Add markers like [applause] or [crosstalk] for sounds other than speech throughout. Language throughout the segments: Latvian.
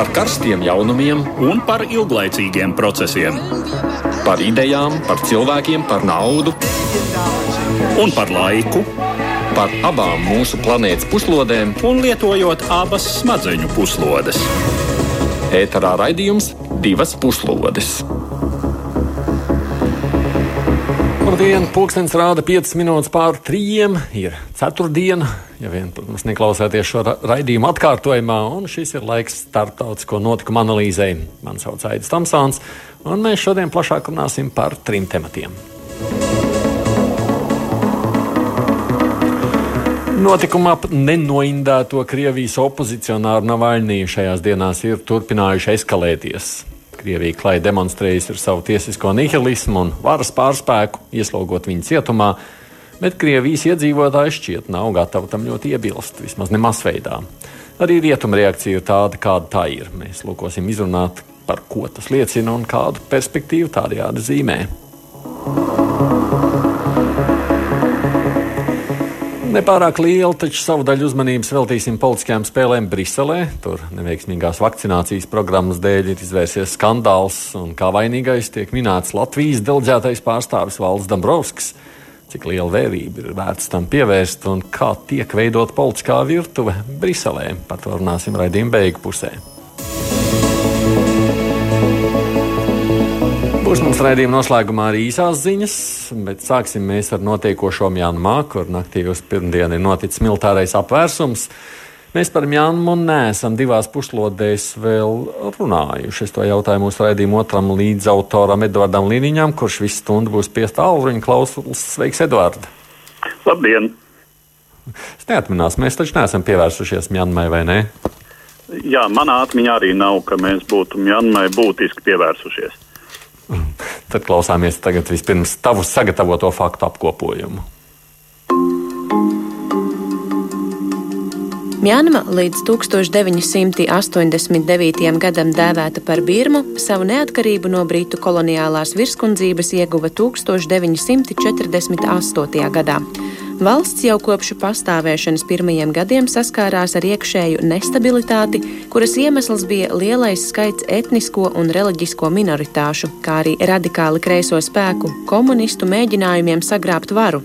par karstiem jaunumiem un par ilglaicīgiem procesiem. Par idejām, par cilvēkiem, par naudu un par laiku. Par abām mūsu planētas puslodēm, un lietojot abas smadzeņu puslodes. Ēterā raidījums divas puslodes. Labdien! Pūkstens rāda 5 minūtes pār 3. Ir ceturtdiena, ja vien, protams, neklausāties šo ra raidījumu atkārtojumā, un šis ir laiks starptautisko notikumu analīzei. Mani sauc Aits Tamsāns, un mēs šodien plašāk runāsim par trim tematiem. Notikuma ap nenoindēto Krievijas opozicionāru Navaļniju šajās dienās ir turpinājuši eskalēties. Krievija klāja demonstrējusi ar savu tiesisko nihilismu un varas pārspēku, ieslogot viņu cietumā, bet Krievijas iedzīvotāji šķiet nav gatavi tam ļoti iebilst, vismaz ne masveidā. Arī rietuma reakcija ir tāda, kāda tā ir. Mēs lūkosim izrunāt, par ko tas liecina un kādu perspektīvu tādajādi zīmē. Nepārāk liela, taču savu daļu uzmanības veltīsim politiskajām spēlēm Briselē. Tur neveiksmīgās vakcinācijas programmas dēļ ir izvērsies skandāls, un kā vainīgais tiek minēts Latvijas deleģētais pārstāvis Valds Dombrovskis. Cik liela vērība ir vērts tam pievērst un kā tiek veidot politiskā virtuve Briselē. Par to runāsim raidījuma beigu pusē. Būs mums raidījuma noslēgumā arī īsās ziņas, bet sāksim mēs ar notiekošo Mjanmā, kur naktī uz pirmdienu ir noticis militārais apvērsums. Mēs par Mjanmu neesam divās puslodēs vēl runājuši. Es to jautāju mūsu raidījuma otram līdzautoram Edvardam Līniņam, kurš visu stundu būs pie tālruņa klausās. Sveiks, Edvard! Labdien! Es neatminās, mēs taču neesam pievērsušies Mjanmai, vai ne? Jā, manā atmiņā arī nav, ka mēs būtu Mjanmai būtiski pievērsušies. Tad klausāmies tagad vispirms tavu sagatavoto faktu apkopojumu. Mjanma līdz 1989. gadam dēvēta par Birmu, savu neatkarību no Britu koloniālās virskundzības ieguva 1948. gadā. Valsts jau kopš pastāvēšanas pirmajiem gadiem saskārās ar iekšēju nestabilitāti, kuras iemesls bija lielais skaits etnisko un reliģisko minoritāšu, kā arī radikāli kreiso spēku, komunistu mēģinājumiem sagrābt varu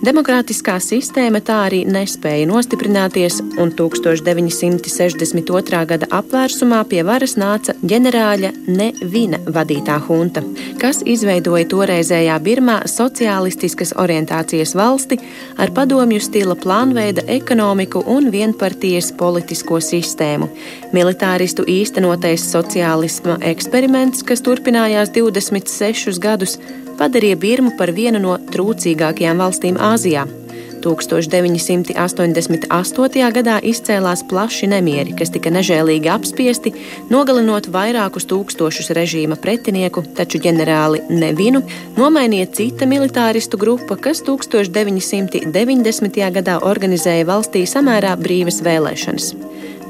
Demokrātiskā sistēma tā arī nespēja nostiprināties, un 1962. gada apvērsumā pie varas nāca ģenerāļa Nevina vadītā hunta, kas izveidoja toreizējā Birmā sociālistiskas orientācijas valsti ar padomju stila plānveida ekonomiku un vienpartijas politisko sistēmu. Militāristu īstenotais sociālisma eksperiments, kas turpinājās 26 gadus, padarīja Birmu par vienu no trūcīgākajām valstīm Āzijā. 1988. gadā izcēlās plaši nemieri, kas tika nežēlīgi apspiesti, nogalinot vairākus tūkstošus režīma pretinieku, taču ģenerāli Nevinu nomainīja cita militāristu grupa, kas 1990. gadā organizēja valstī samērā brīvas vēlēšanas.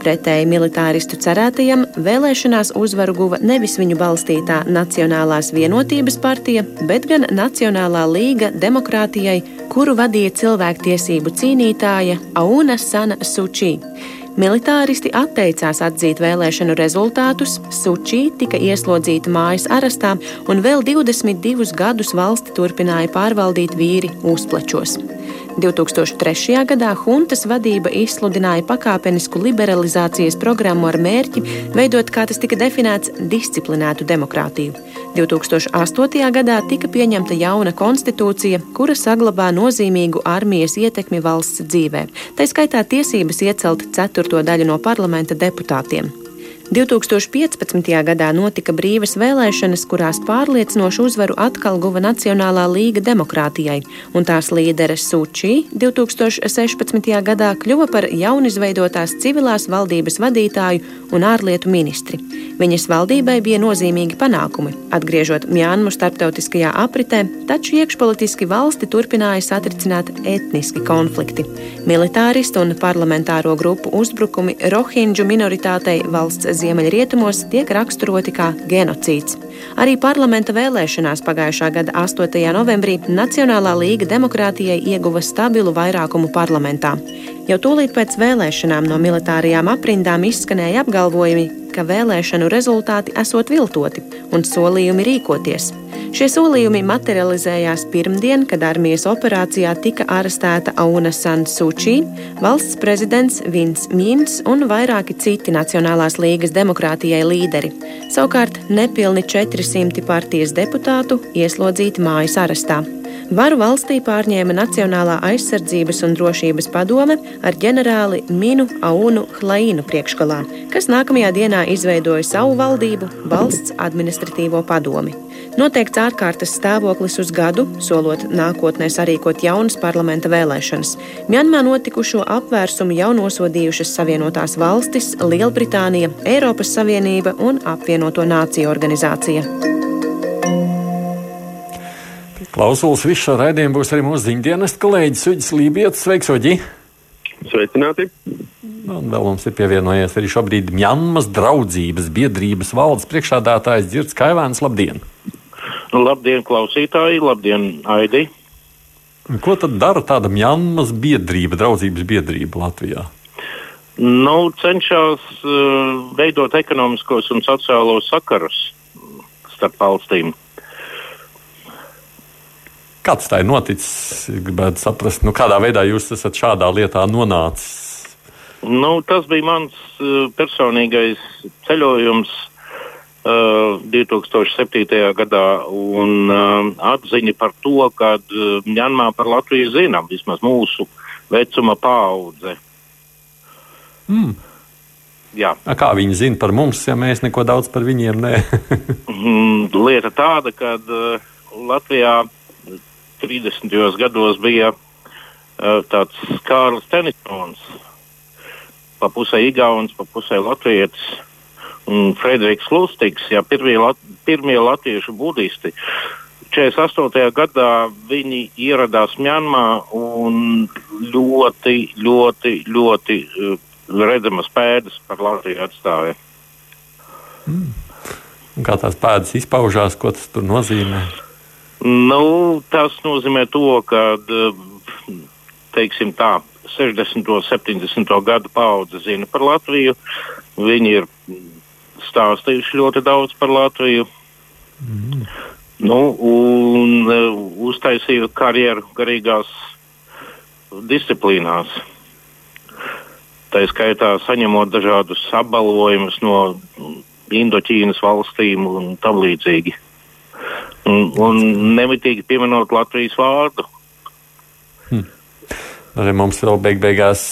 Pretēji militāristu cerētajam, vēlēšanās uzvaru guva nevis viņu balstītā Nacionālās vienotības partija, bet gan Nacionālā līga demokrātijai, kuru vadīja cilvēktiesību cīnītāja Auna Sana Sučī. Militāristi atteicās atzīt vēlēšanu rezultātus, Sučī tika ieslodzīta mājas arestā, un vēl 22 gadus valsti turpināja pārvaldīt vīri uzplečos. 2003. gadā huntas vadība izsludināja pakāpenisku liberalizācijas programmu ar mērķi veidot, kā tas tika definēts, disciplinētu demokrātiju. 2008. gadā tika pieņemta jauna konstitūcija, kura saglabā nozīmīgu armijas ietekmi valsts dzīvē, tā skaitā tiesības iecelt ceturto daļu no parlamenta deputātiem. 2015. gadā notika brīvas vēlēšanas, kurās pārliecinošu uzvaru atkal guva Nacionālā līga demokrātijai, un tās līdere Sučī 2016. gadā kļuva par jaunizveidotās civilās valdības vadītāju un ārlietu ministri. Viņas valdībai bija nozīmīgi panākumi, atgriežot Mjānmu starptautiskajā apritē, taču iekšpolitiski valsti turpināja satricināt etniski konflikti. Militāristu un parlamentāro grupu uzbrukumi Rohinģu minoritātei valsts ziemeļrietumos tiek raksturoti kā genocīds. Arī parlamenta vēlēšanās pagājušā gada 8. novembrī Nacionālā līga demokrātijai ieguva stabilu vairākumu parlamentā. Jau tūlīt pēc vēlēšanām no militārajām aprindām izskanēja apgalvojumi, ka vēlēšanu rezultāti esot viltoti un solījumi rīkoties. Šie solījumi materializējās pirmdien, kad armijas operācijā tika arestēta Auna San Suči, valsts prezidents Vins Mīns un vairāki citi Nacionālās līgas demokrātijai līderi. Savukārt nepilni 400 partijas deputātu ieslodzīti mājas arestā. Varu valstī pārņēma Nacionālā aizsardzības un drošības padome ar ģenerāli Minu Aunu Hlainu priekšgalā, kas nākamajā dienā izveidoja savu valdību, valsts administratīvo padomi. Noteikts ārkārtas stāvoklis uz gadu, solot nākotnē sarīkot jaunas parlamenta vēlēšanas. Mjanmā notikušo apvērsumu jau nosodījušas Savienotās valstis, Lielbritānija, Eiropas Savienība un apvienoto nāciju organizācija. Klausulas visu šo raidījumu būs arī mūsu ziņdienas kolēģis Uģis Lībijams. Sveiks, Uģi! Sveicināti! Un vēl mums ir pievienojies arī šobrīd Mjanmas draudzības biedrības valdes priekšādātājs Dzirds Kaivāns. Labdien! Labdien, klausītāji! Labdien, Aidi! Ko tad dara tāda Mjanmas biedrība, draudzības biedrība Latvijā? Nu, cenšas uh, veidot ekonomiskos un sociālos sakarus starp valstīm. Kāds tā ir noticis? Gribētu saprast, nu, kādā veidā jūs esat šādā lietā nonācis. Nu, tas bija mans uh, personīgais ceļojums 2007. gadā un uh, atziņa par to, ka uh, Mjanmā par Latviju zinām, vismaz mūsu vecuma paudze. Mm. Jā. A, kā viņi zina par mums, ja mēs neko daudz par viņiem nezinām? [laughs] Mm, Lieta tāda, ka uh, Latvijā 30. gados bija uh, tāds Kārlis Tenisons, pa pusē Igauns, pa pusē Latvijas un Frederiks Lustīgs, jā, pirmie, lat, pirmie latviešu budisti. 48. gadā viņi ieradās Mjanmā un ļoti, ļoti, ļoti uh, redzamas pēdas par Latviju atstāja. Mm. Kā tās pēdas izpaužās, ko tas nozīmē? Nu, tas nozīmē to, ka teiksim tā, 60. un 70. gadu paudze zina par Latviju. Viņi ir stāstījuši ļoti daudz par Latviju. Mm. Nu, un uh, uztaisīja karjeru garīgās disciplīnās. Tā skaitā saņemot dažādus apbalvojumus no Indoķīnas valstīm un tam līdzīgi. Un, un nemitīgi pieminot Latvijas vārdu. Hmm. Arī mums vēl beig beigās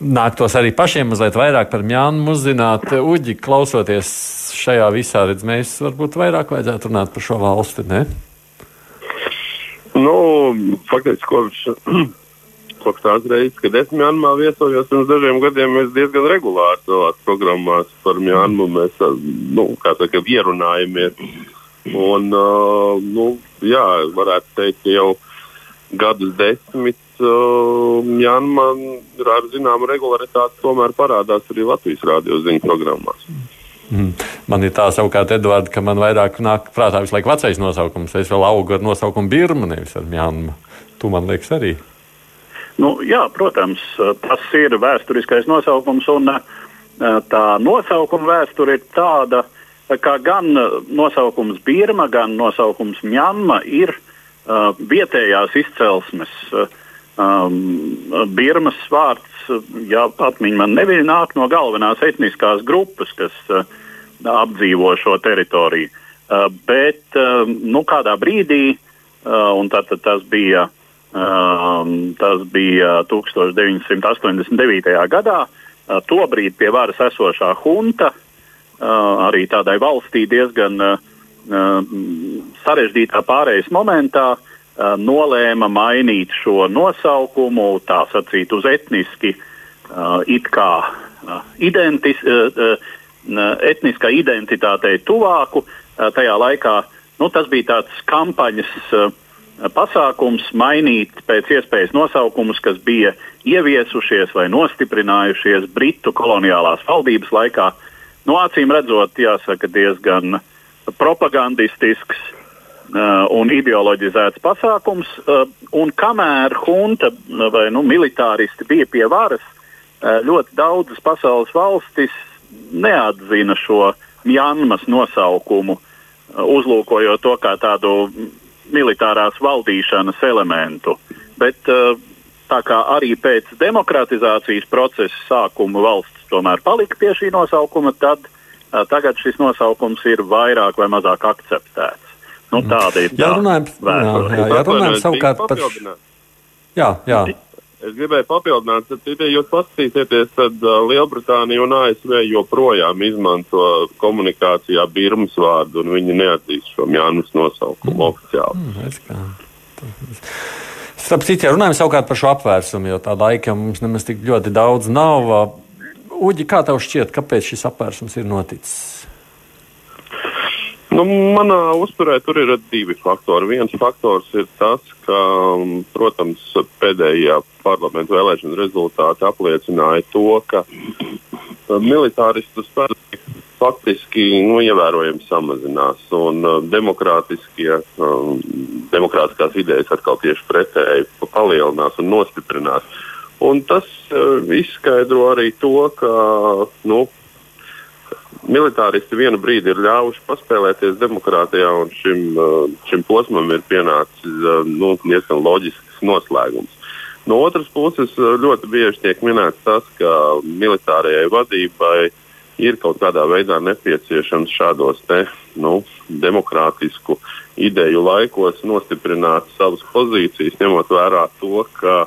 nāktos arī pašiem mazliet vairāk par Mjānu uzzināt. Uģi, klausoties šajā visā, redz, mēs varbūt vairāk vajadzētu runāt par šo valsti, ne? Nu, faktiski, kopš, [clears throat] kopš tās reizes, kad es Mjanmā viesojos pirms dažiem gadiem, mēs diezgan regulāri savās programmās par Mjanmu mēs, nu, kā saka, ierunājamies. Un, uh, nu, jā, varētu teikt, ka jau gadus desmit uh, Mjanma ar zināmu regularitāti tomēr parādās arī Latvijas rādio ziņu programmās. Mm. Man ir tā savukārt, Edvards, ka man vairāk nāk prātā visu laiku vecais nosaukums. Es vēl augu ar nosaukumu Birma, nevis ar Mjanmu. Tu man liekas arī. Nu, jā, protams, tas ir vēsturiskais nosaukums, un tā nosaukuma vēsture ir tāda, ka gan nosaukums Birma, gan nosaukums Mjanma ir uh, vietējās izcelsmes. Uh, um, Birmas vārds, ja atmiņa man nebija, nāk no galvenās etniskās grupas, kas uh, apdzīvo šo teritoriju. Uh, bet uh, nu, kādā brīdī, uh, un tad, tad tas bija, uh, tas bija 1989. gadā, uh, tobrīd pie varas esošā hunta, uh, arī tādai valstī diezgan uh, sarežģītā pārejas momentā, uh, Uh, nolēma mainīt šo nosaukumu, tā sacīt, uz etniski uh, it kā uh, identis, etniskai identitātei tuvāku. Tajā laikā nu, tas bija tāds kampaņas pasākums mainīt pēc iespējas nosaukumus, kas bija ieviesušies vai nostiprinājušies Britu koloniālās valdības laikā. Nu, acīm redzot, jāsaka, diezgan propagandistisks Uh, un ideoloģizēts pasākums. Uh, un kamēr hunta vai nu, militāristi bija pie varas, uh, ļoti daudzas pasaules valstis neatzina šo Mjanmas nosaukumu, uzlūkojot to kā tādu militārās valdīšanas elementu. Bet tā kā arī pēc demokratizācijas procesa sākuma valsts tomēr palika pie šī nosaukuma, tad tagad šis nosaukums ir vairāk vai mazāk akceptēts. Nu, tāda ir tā jā, runājam, jā, jā, runājam savukārt par. Jā, jā. Es gribēju papildināt, ka, ja jūs paskatīsieties, tad uh, Lielbritānija un ASV joprojām izmanto komunikācijā Birmas vārdu, un viņi neatzīst šo Jānis nosaukumu mm. oficiāli. Mm, Starp citu, ja runājam savukārt par šo apvērsumu, jo tā laika mums nemaz tik ļoti daudz nav. Uģi, kā tev šķiet, kāpēc šis apvērsums ir noticis? Nu, manā uzturē tur ir divi faktori. Viens faktors ir tas, ka, um, protams, pēdējā parlamentu vēlēšana rezultāti apliecināja to, ka uh, militāristu spēki faktiski nu, ievērojami samazinās un um, demokrātiskās idejas atkal tieši pretēji palielinās un nostiprinās. Un tas uh, izskaidro arī to, ka nu, militāristi vienu brīdi ir ļāvuši paspēlēties demokrātijā, un šim, uh, šim posmam ir pienācis uh, nu, diezgan loģisks noslēgums. No otras puses, uh, ļoti bieži tiek minēts tas, ka militārajai vadībai ir kaut kādā veidā nepieciešams šādos te, nu, demokrātisku ideju laikos nostiprināt savas pozīcijas, ņemot vērā to, ka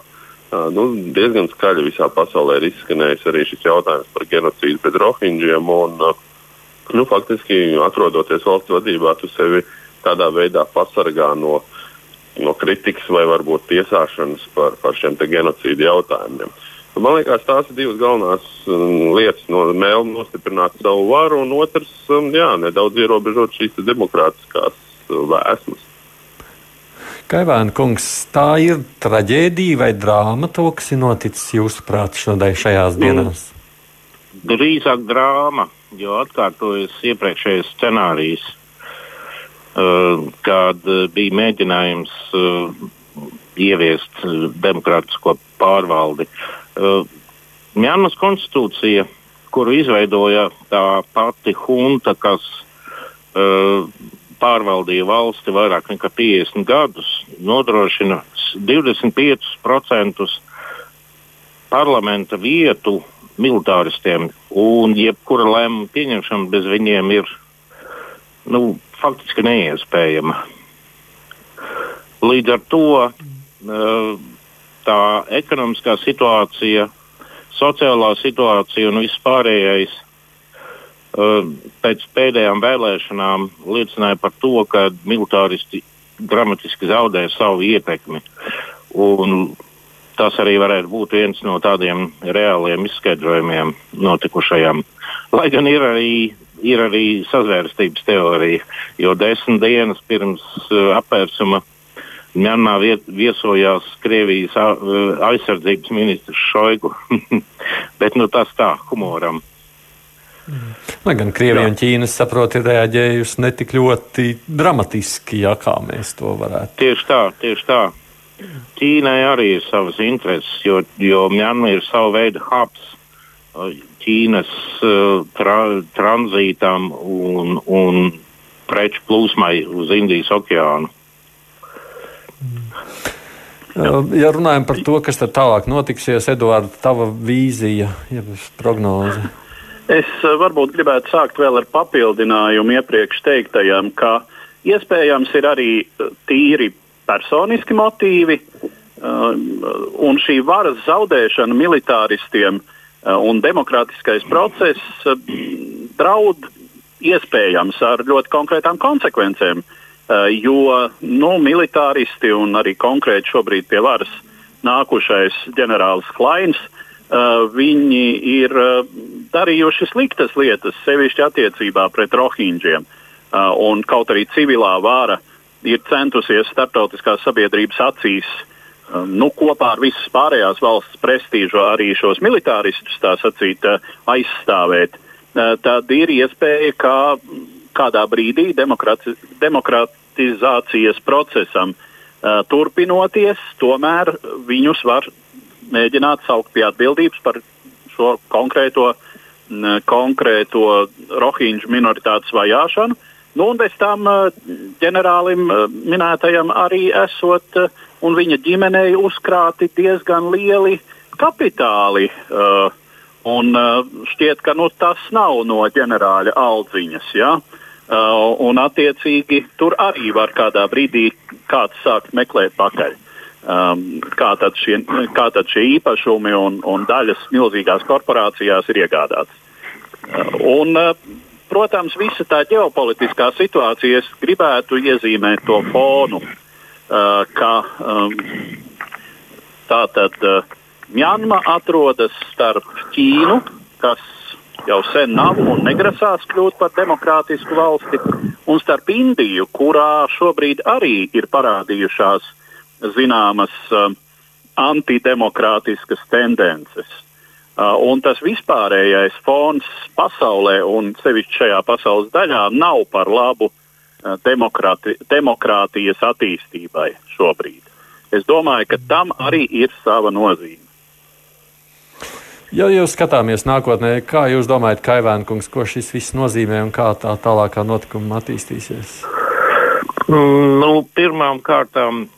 nu, diezgan skaļi visā pasaulē ir izskanējis arī šis jautājums par genocīdu pret rohinģiem. Un, nu, faktiski, atrodoties valsts vadībā, tu sevi tādā veidā pasargā no, no kritikas vai varbūt tiesāšanas par, par šiem genocīdu jautājumiem. Man liekas, tās ir divas galvenās lietas. No mēlme nostiprināt savu varu, un otrs, jā, nedaudz ierobežot šīs demokrātiskās vēsmas. Kaivēna kungs, tā ir traģēdija vai drāma, to, kas ir noticis jūsuprāt šajās dienās? Nu, drīzāk drāma jo atkārtojas iepriekšējais scenārijs, uh, kad uh, bija mēģinājums uh, ieviest demokrātisko pārvaldi. Mjanmas konstitūcija, kuru izveidoja tā pati hunta, kas pārvaldīja valsti vairāk nekā 50 gadus, nodrošina 25% parlamenta vietu militāristiem, un jebkura lēmuma pieņemšana bez viņiem ir nu, faktiski neiespējama. Līdz ar to eh, tā ekonomiskā situācija, sociālā situācija un viss pārējais eh, pēc pēdējām vēlēšanām liecināja par to, ka militāristi dramatiski zaudēja savu ietekmi. Un tas arī varētu būt viens no tādiem reāliem izskaidrojumiem notikušajam. Lai gan ir arī, ir arī sazvērstības teorija, jo desmit dienas pirms uh, apvērsuma Mjanmā viesojās Krievijas uh, aizsardzības ministrs Šoigu. [laughs] Bet nu, tas tā, humoram. Lai gan Krievija un Ķīna, saprot, ir reaģējusi ne tik ļoti dramatiski, ja kā mēs to varētu. Tieši tā, tieši tā. Ķīnai arī ir savas intereses, jo, jo Mjanma ir sava veida hubs Ķīnas uh, tra, tranzītam un, un preču plūsmai uz Indijas okeānu. Ja runājam par to, kas tad tālāk notiksies, Eduards, tava vīzija, ja prognoze. Es varbūt gribētu sākt vēl ar papildinājumu iepriekš teiktajam, ka iespējams ir arī tīri personiski motīvi, uh, un šī varas zaudēšana militāristiem uh, un demokrātiskais process uh, draud iespējams ar ļoti konkrētām konsekvencēm, jo nu, militāristi un arī konkrēti šobrīd pie varas nākušais ģenerālis Klains, viņi ir darījuši sliktas lietas, sevišķi attiecībā pret rohingiem. Un kaut arī civilā vāra ir centusies starptautiskās sabiedrības acīs nu, kopā ar visas pārējās valsts prestīžu arī šos militāristus sacīt, uh, aizstāvēt, tad ir iespēja, ka kādā brīdī demokrati, demokratizācijas procesam turpinoties, tomēr viņus var mēģināt saukt pie atbildības par šo konkrēto konkrēto rohingju minoritātes vajāšanu. Nu, un bez tam ģenerālim minētajam arī esot un viņa ģimenei uzkrāti diezgan lieli kapitāli. Un šķiet, ka nu, tas nav no ģenerāļa aldziņas. Ja? Un attiecīgi tur arī var kādā brīdī kāds sākt meklēt pakaļ. Um, kā, tad šie, kā tad šie īpašumi un, un daļas milzīgās korporācijās ir iegādātas. Uh, un, uh, protams, visa tā ģeopolitiskā situācija, es gribētu iezīmēt to fonu, uh, ka um, tā tad uh, Mjanma atrodas starp Ķīnu, kas jau sen nav un negrasās kļūt par demokrātisku valsti, un starp Indiju, kurā šobrīd arī ir parādījušās zināmas uh, antidemokrātiskas tendences. Uh, un tas vispārējais fons pasaulē, un sevišķi šajā pasaules daļā, nav par labu uh, demokrāti, demokrātijas attīstībai šobrīd. Es domāju, ka tam arī ir sava nozīme. Ja jūs skatāmies nākotnē, kā jūs domājat, Kaivēnkungs, ko šis viss nozīmē un kā tā tālākā notikuma attīstīsies? Mm, nu, pirmām kārtām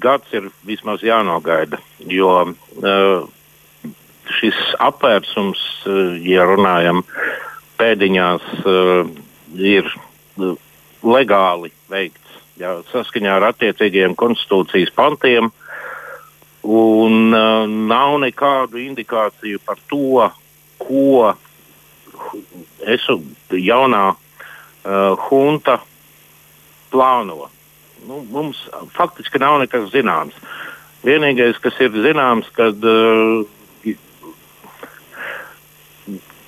gads ir vismaz jānogaida, jo uh, šis apvērsums, uh, ja runājam pēdiņās, uh, ir legāli veikts jā, saskaņā ar attiecīgiem konstitūcijas pantiem. Un uh, nav nekādu indikāciju par to, ko esu jaunā uh, hunta plāno. Nu, mums faktiski nav nekas zināms. Vienīgais, kas ir zināms, kad uh,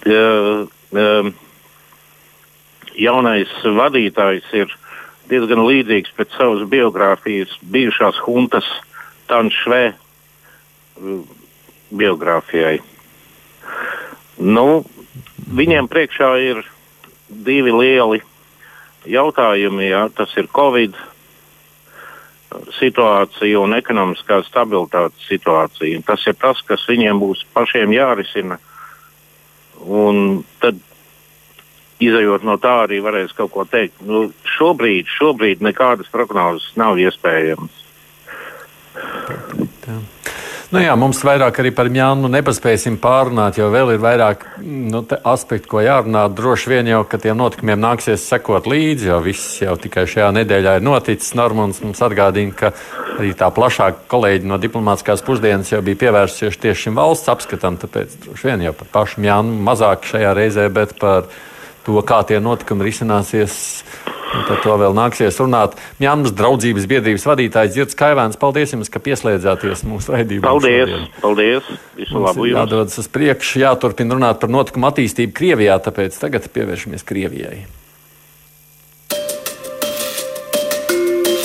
uh, uh, jaunais vadītājs ir diezgan līdzīgs pēc savas biogrāfijas bijušās huntas Tanšvē biogrāfijai. Nu, viņiem priekšā ir divi lieli jautājumi. Jā. Tas ir Covid situācija un ekonomiskā stabilitātes situācija. Tas ir tas, kas viņiem būs pašiem jārisina. Un tad, izējot no tā, arī varēs kaut ko teikt. Nu, šobrīd, šobrīd nekādas prognozes nav iespējamas. Tā. Nu jā, mums vairāk arī par Mjānu nepaspēsim pārunāt, jo vēl ir vairāk nu, aspektu, ko jārunā. Droši vien jau, ka tiem notikumiem nāksies sekot līdzi, jo viss jau tikai šajā nedēļā ir noticis. Normons mums atgādina, ka arī tā plašāk kolēģi no diplomātiskās pusdienas jau bija pievērsušies tieši šim valsts apskatam, tāpēc droši vien jau par pašu Mjānu mazāk šajā reizē, bet par to, kā tie notikumi risināsies Par to vēl nāksies runāt. Mjānmas draudzības biedrības vadītājs Dzirds Kaivēns, paldies jums, ka pieslēdzāties mūsu raidījumā. Paldies! Šodien. Paldies! Visu labu jums! Jādodas uz priekšu, jāturpina runāt par notikumu attīstību Krievijā, tāpēc tagad pievēršamies Krievijai.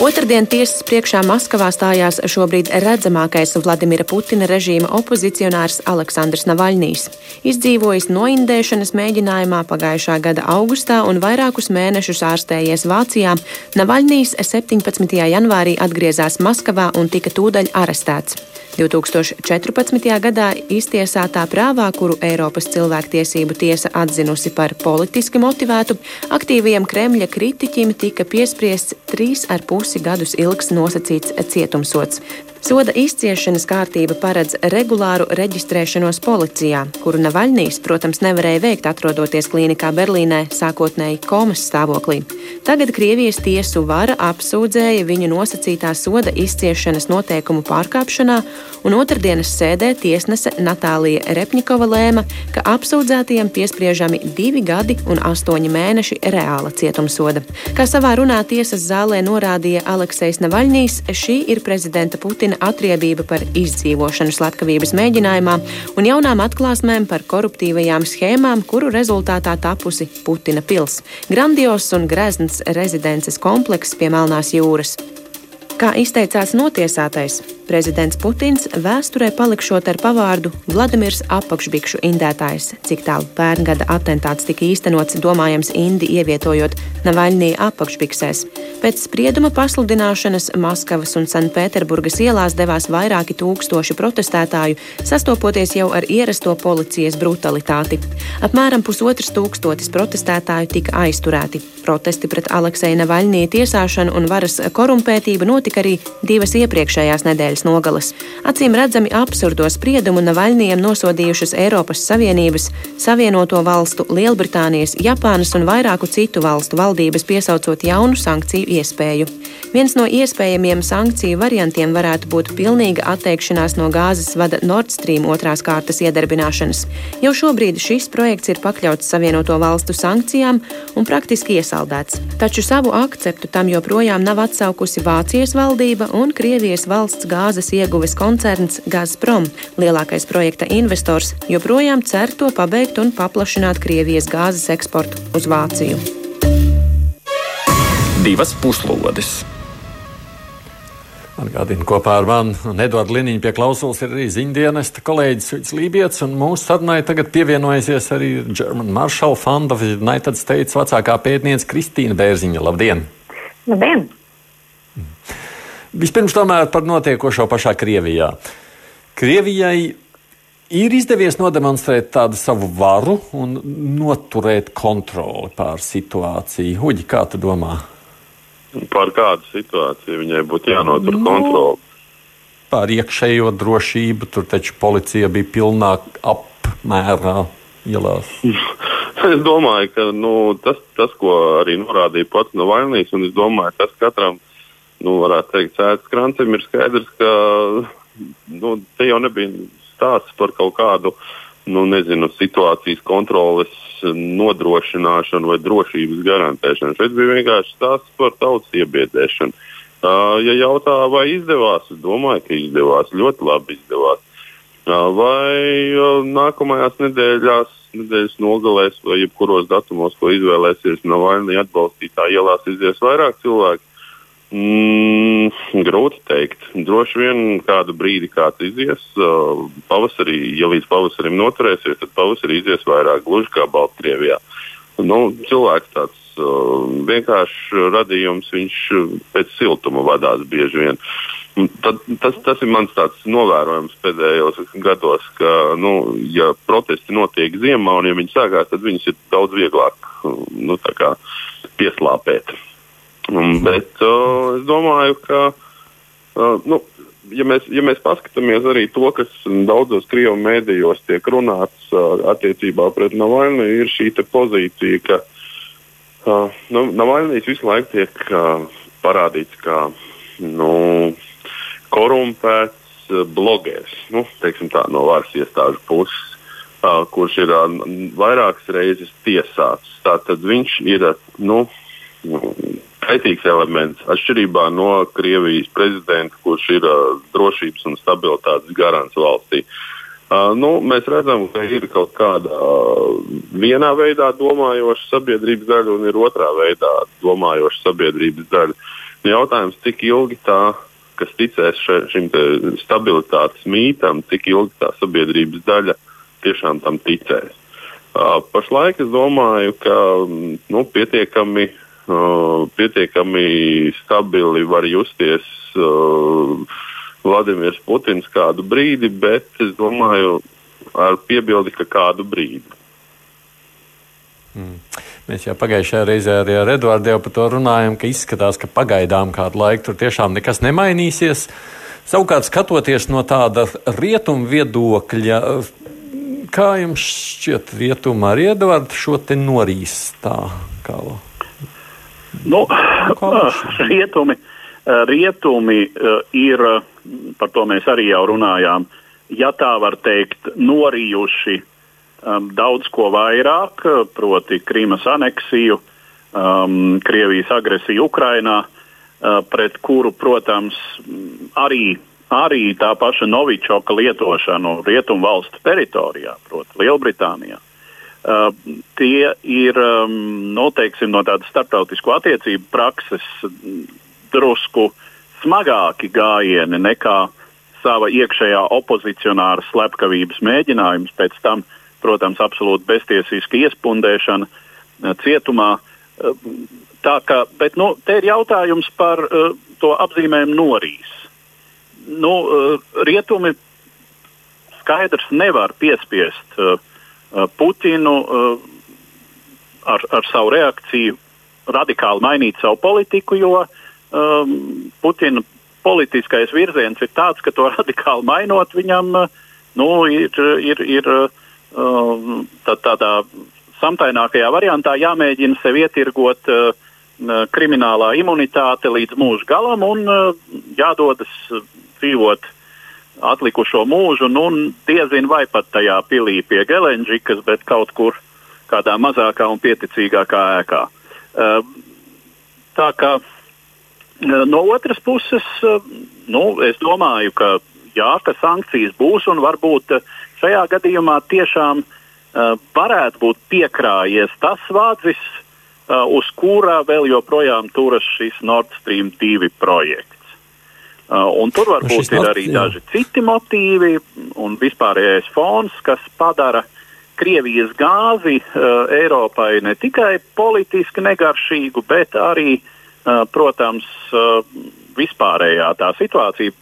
Otradien tiesas priekšā Maskavā stājās šobrīd redzamākais Vladimira Putina režīma opozicionārs Aleksandrs Navaļnīs. Izdzīvojis noindēšanas mēģinājumā pagājušā gada augustā un vairākus mēnešus ārstējies Vācijā, Navaļnīs 17. janvārī atgriezās Maskavā un tika tūdaļ arestēts. 2014. gadā iztiesātā prāvā, kuru Eiropas cilvēktiesību tiesa atzinusi par politiski motivētu, aktīvajam Kremļa kritiķim tika piespriests trīs ar pusi gadus ilgs nosacīts cietumsots. Soda izciešanas kārtība paredz regulāru reģistrēšanos policijā, kuru Navaļnīs, protams, nevarēja veikt atrodoties klīnikā Berlīnē, sākotnēji komas stāvoklī. Tagad Krievijas tiesu vara apsūdzēja viņu nosacītā soda izciešanas noteikumu pārkāpšanā, un otrdienas sēdē tiesnese Natālija Repņikova lēma, ka apsūdzētajiem piespriežami divi gadi un astoņi mēneši reāla cietumsoda. Kā savā runā tiesas zālē norādīja Aleksejs Navaļnīs, šī ir prezidenta Putina turpina atriebība par izdzīvošanu slepkavības mēģinājumā un jaunām atklāsmēm par koruptīvajām schēmām, kuru rezultātā tapusi Putina pils - grandios un grezns rezidences komplekss pie Melnās jūras. Kā izteicās notiesātais, prezidents Putins vēsturē palikšot ar pavārdu Vladimirs apakšbikšu indētājs, cik tālu pērngada atentāts tika īstenots, domājams, Indi ievietojot Navaļnī apakšbiksēs. Pēc sprieduma pasludināšanas Maskavas un Sanktpēterburgas ielās devās vairāki tūkstoši protestētāju, sastopoties jau ar ierasto policijas brutalitāti. Apmēram pusotrs tūkstotis protestētāju tika aizturēti. Protesti pret Alekseja Navaļnī tiesāšanu un varas korumpētību notika arī divas iepriekšējās nedēļas nogalas. Acīm redzami absurdo spriedumu Navaļniem nosodījušas Eiropas Savienības, Savienoto valstu, Lielbritānijas, Japānas un vairāku citu valstu valdības piesaucot jaunu sankciju iespēju. Viens no iespējamiem sankciju variantiem varētu būt pilnīga atteikšanās no gāzes vada Nord Stream otrās kārtas iedarbināšanas. Jau šobrīd šis projekts ir pakļauts Savienoto valstu sankcijām un praktiski iesaldēts. Taču savu akceptu tam joprojām nav atsaukusi Vācijas valdība un Krievijas valsts gāzes ieguves koncerns Gazprom. Lielākais projekta investors joprojām cer to pabeigt un paplašināt Krievijas gāzes eksportu uz Vāciju. Divas puslodes! Atgādinu, kopā ar mani un Eduardu Liniņu pie klausulas ir arī ziņdienesta kolēģis Vits Lībijams, un mūsu sarunai tagad pievienojusies arī German Marshall Fund of the United States vecākā pētniece Kristīna Bērziņa. Labdien! Labdien! Vispirms tomēr par notiekošo pašā Krievijā. Krievijai ir izdevies nodemonstrēt tādu savu varu un noturēt kontroli pār situāciju. Huģi, kā tu domā? Par kādu situāciju viņai būtu jānotur no. kontroli? Par iekšējo drošību tur taču policija bija pilnā apmērā ielās. es domāju, ka nu, tas, tas, ko arī norādīja pats no vainīgs, un es domāju, tas katram, nu, varētu teikt, sēdes krancim ir skaidrs, ka nu, te jau nebija stāsts par kaut kādu nu, nezinu, situācijas kontroles nodrošināšanu vai drošības garantēšanu. Šeit bija vienkārši stāsts par tautas iebiedēšanu. Uh, ja jautā, vai izdevās, es domāju, ka izdevās. Ļoti labi izdevās. Uh, vai uh, nākamajās nedēļās, nedēļas nogalēs vai jebkuros datumos, ko izvēlēsies vainīgi atbalstītā ielās, izies vairāk cilvēku? Mm, grūti teikt. Droši vien kādu brīdi kāds izies. Uh, pavasarī, ja līdz pavasarim noturēsies, tad pavasarī izies vairāk, gluži kā Baltkrievijā. Nu, cilvēks tāds uh, vienkāršs radījums, viņš pēc siltuma vadās bieži vien. Tad, tas, tas ir mans novērojums pēdējos gados, ka, nu, ja protesti notiek ziemā un ja viņi sākās, tad viņus ir daudz vieglāk nu, pieslāpēt. Um, bet uh, es domāju, ka uh, nu, ja mēs, ja mēs paskatāmies arī to, kas daudzos krievu mēdījos tiek runāts uh, attiecībā pret Navaļnu, ir šī pozīcija, ka uh, nu, Navaļnijas visu laiku tiek uh, parādīts kā nu, korumpēts uh, blogeris, nu, tā, no varas iestāžu puses, uh, kurš ir uh, vairākas reizes tiesāts. Tātad viņš ir nu, kaitīgs elements, atšķirībā no Krievijas prezidenta, kurš ir uh, drošības un stabilitātes garants valstī. Uh, nu, mēs redzam, ka ir kaut kāda uh, vienā veidā domājoša sabiedrības daļa un ir otrā veidā domājoša sabiedrības daļa. Jautājums, cik ilgi tā, kas ticēs še, šim stabilitātes mītam, cik ilgi tā sabiedrības daļa tiešām tam ticēs. Uh, pašlaik es domāju, ka nu, pietiekami uh, pietiekami stabili var justies uh, Vladimirs Putins kādu brīdi, bet es domāju, ar piebildi, ka kādu brīdi. Mm. Mēs jau pagājušajā reizē arī ar Eduardu par to runājam, ka izskatās, ka pagaidām kādu laiku tur tiešām nekas nemainīsies. Savukārt, skatoties no tāda rietumu viedokļa, kā jums šķiet, rietuma ar Eduardu šo te norīs tā kā? Nu, [laughs] rietumi, rietumi ir, par to mēs arī jau runājām, ja tā var teikt, norījuši um, daudz ko vairāk, proti Krīmas aneksiju, um, Krievijas agresiju Ukrainā, pret kuru, protams, arī, arī tā paša Novičoka lietošanu rietumu valstu teritorijā, proti Lielbritānijā. Uh, tie ir um, nu, teiksim, no tādas starptautisku attiecību prakses drusku smagāki gājieni nekā sava iekšējā opozicionāra slepkavības mēģinājums, pēc tam, protams, absolūti beztiesiska iespundēšana uh, cietumā. Uh, tā kā, bet nu, te ir jautājums par uh, to apzīmējumu norīs. Nu, uh, rietumi skaidrs nevar piespiest uh, Putinu uh, ar, ar savu reakciju radikāli mainīt savu politiku, jo um, Putina politiskais virziens ir tāds, ka to [laughs] radikāli mainot viņam uh, nu, ir, ir, ir uh, tā, tādā samtainākajā variantā jāmēģina sev ietirgot uh, kriminālā imunitāte līdz mūža galam un uh, jādodas dzīvot atlikušo mūžu, nu, diezin vai pat tajā pilī pie Gelenģikas, bet kaut kur kādā mazākā un pieticīgākā ēkā. Uh, tā kā uh, no otras puses, uh, nu, es domāju, ka jā, ka sankcijas būs un varbūt šajā gadījumā tiešām varētu būt piekrājies tas vācis, uz kura vēl joprojām turas šis Nord Stream 2 projekts. Un tur varbūt ir arī daži citi motīvi un vispārējais fons, kas padara uh, Krievijas gāzi uh, Eiropai ne tikai politiski negaršīgu, bet arī, uh, protams, uh, vispārējā tā situācija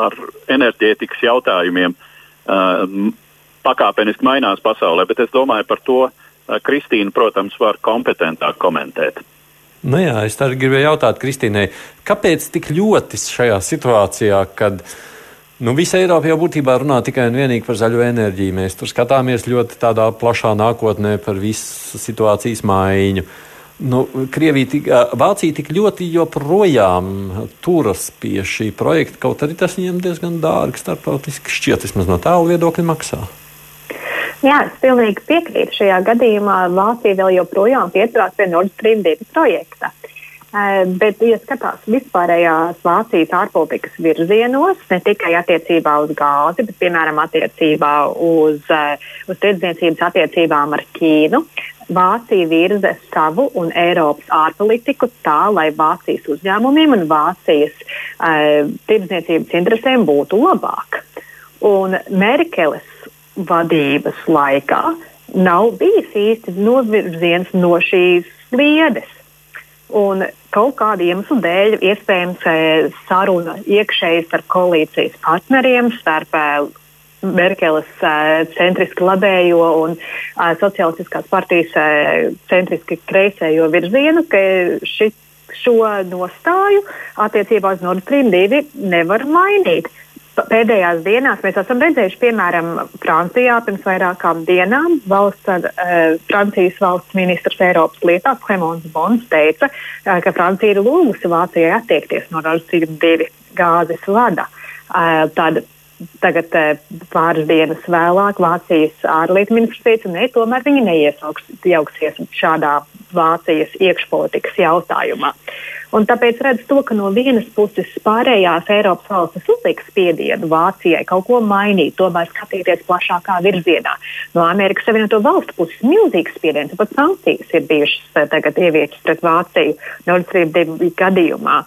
ar enerģētikas jautājumiem uh, pakāpeniski mainās pasaulē. Bet es domāju, par to uh, Kristīna, protams, var kompetentāk komentēt. Nu jā, es arī gribēju jautāt Kristīnai, kāpēc tik ļoti šajā situācijā, kad Nu, visa Eiropa jau būtībā runā tikai un vienīgi par zaļo enerģiju. Mēs tur skatāmies ļoti tādā plašā nākotnē par visu situācijas maiņu. Nu, Krievija, tik, Vācija tik ļoti joprojām turas pie šī projekta, kaut arī tas viņiem diezgan dārgi starptautiski šķiet, vismaz no tālu viedokļa maksā. Jā, es pilnīgi piekrītu. Šajā gadījumā Vācija vēl joprojām pieturās pie Nord Stream 2 projekta. Bet, ja skatās vispārējās Vācijas ārpolitikas virzienos, ne tikai attiecībā uz gāzi, bet piemēram attiecībā uz, uz tirdzniecības attiecībām ar Ķīnu, Vācija virza savu un Eiropas ārpolitiku tā, lai Vācijas uzņēmumiem un Vācijas uh, tirdzniecības interesēm būtu labāk. Un Merkeles vadības laikā nav bijis īsti novirziens no šīs sliedes. Un kaut kādu iemeslu dēļ iespējams e, saruna iekšēji starp koalīcijas partneriem, starp e, Merkeles e, centriski labējo un sociālistiskās partijas centriski kreisējo virzienu, ka šit, šo nostāju attiecībā uz Nord Stream 2 nevar mainīt pēdējās dienās mēs esam redzējuši, piemēram, Francijā pirms vairākām dienām valsts, uh, Francijas valsts ministrs Eiropas lietās Klemons Bons teica, uh, ka Francija ir lūgusi Vācijai attiekties no Nord Stream 2 gāzes vada. Uh, tad, Tagad pāris dienas vēlāk Vācijas ārlietu ministrs teica, ka tomēr viņi neiejauksies šādā Vācijas iekšpolitikas jautājumā. Un tāpēc redz to, ka no vienas puses pārējās Eiropas valstis uzliek spiedienu Vācijai kaut ko mainīt, tomēr skatīties plašākā virzienā. No Amerikas Savienoto Valstu puses milzīgs spiediens, pat sankcijas ir bijušas eh, tagad ieviestas pret Vāciju Nord Stream 2 gadījumā.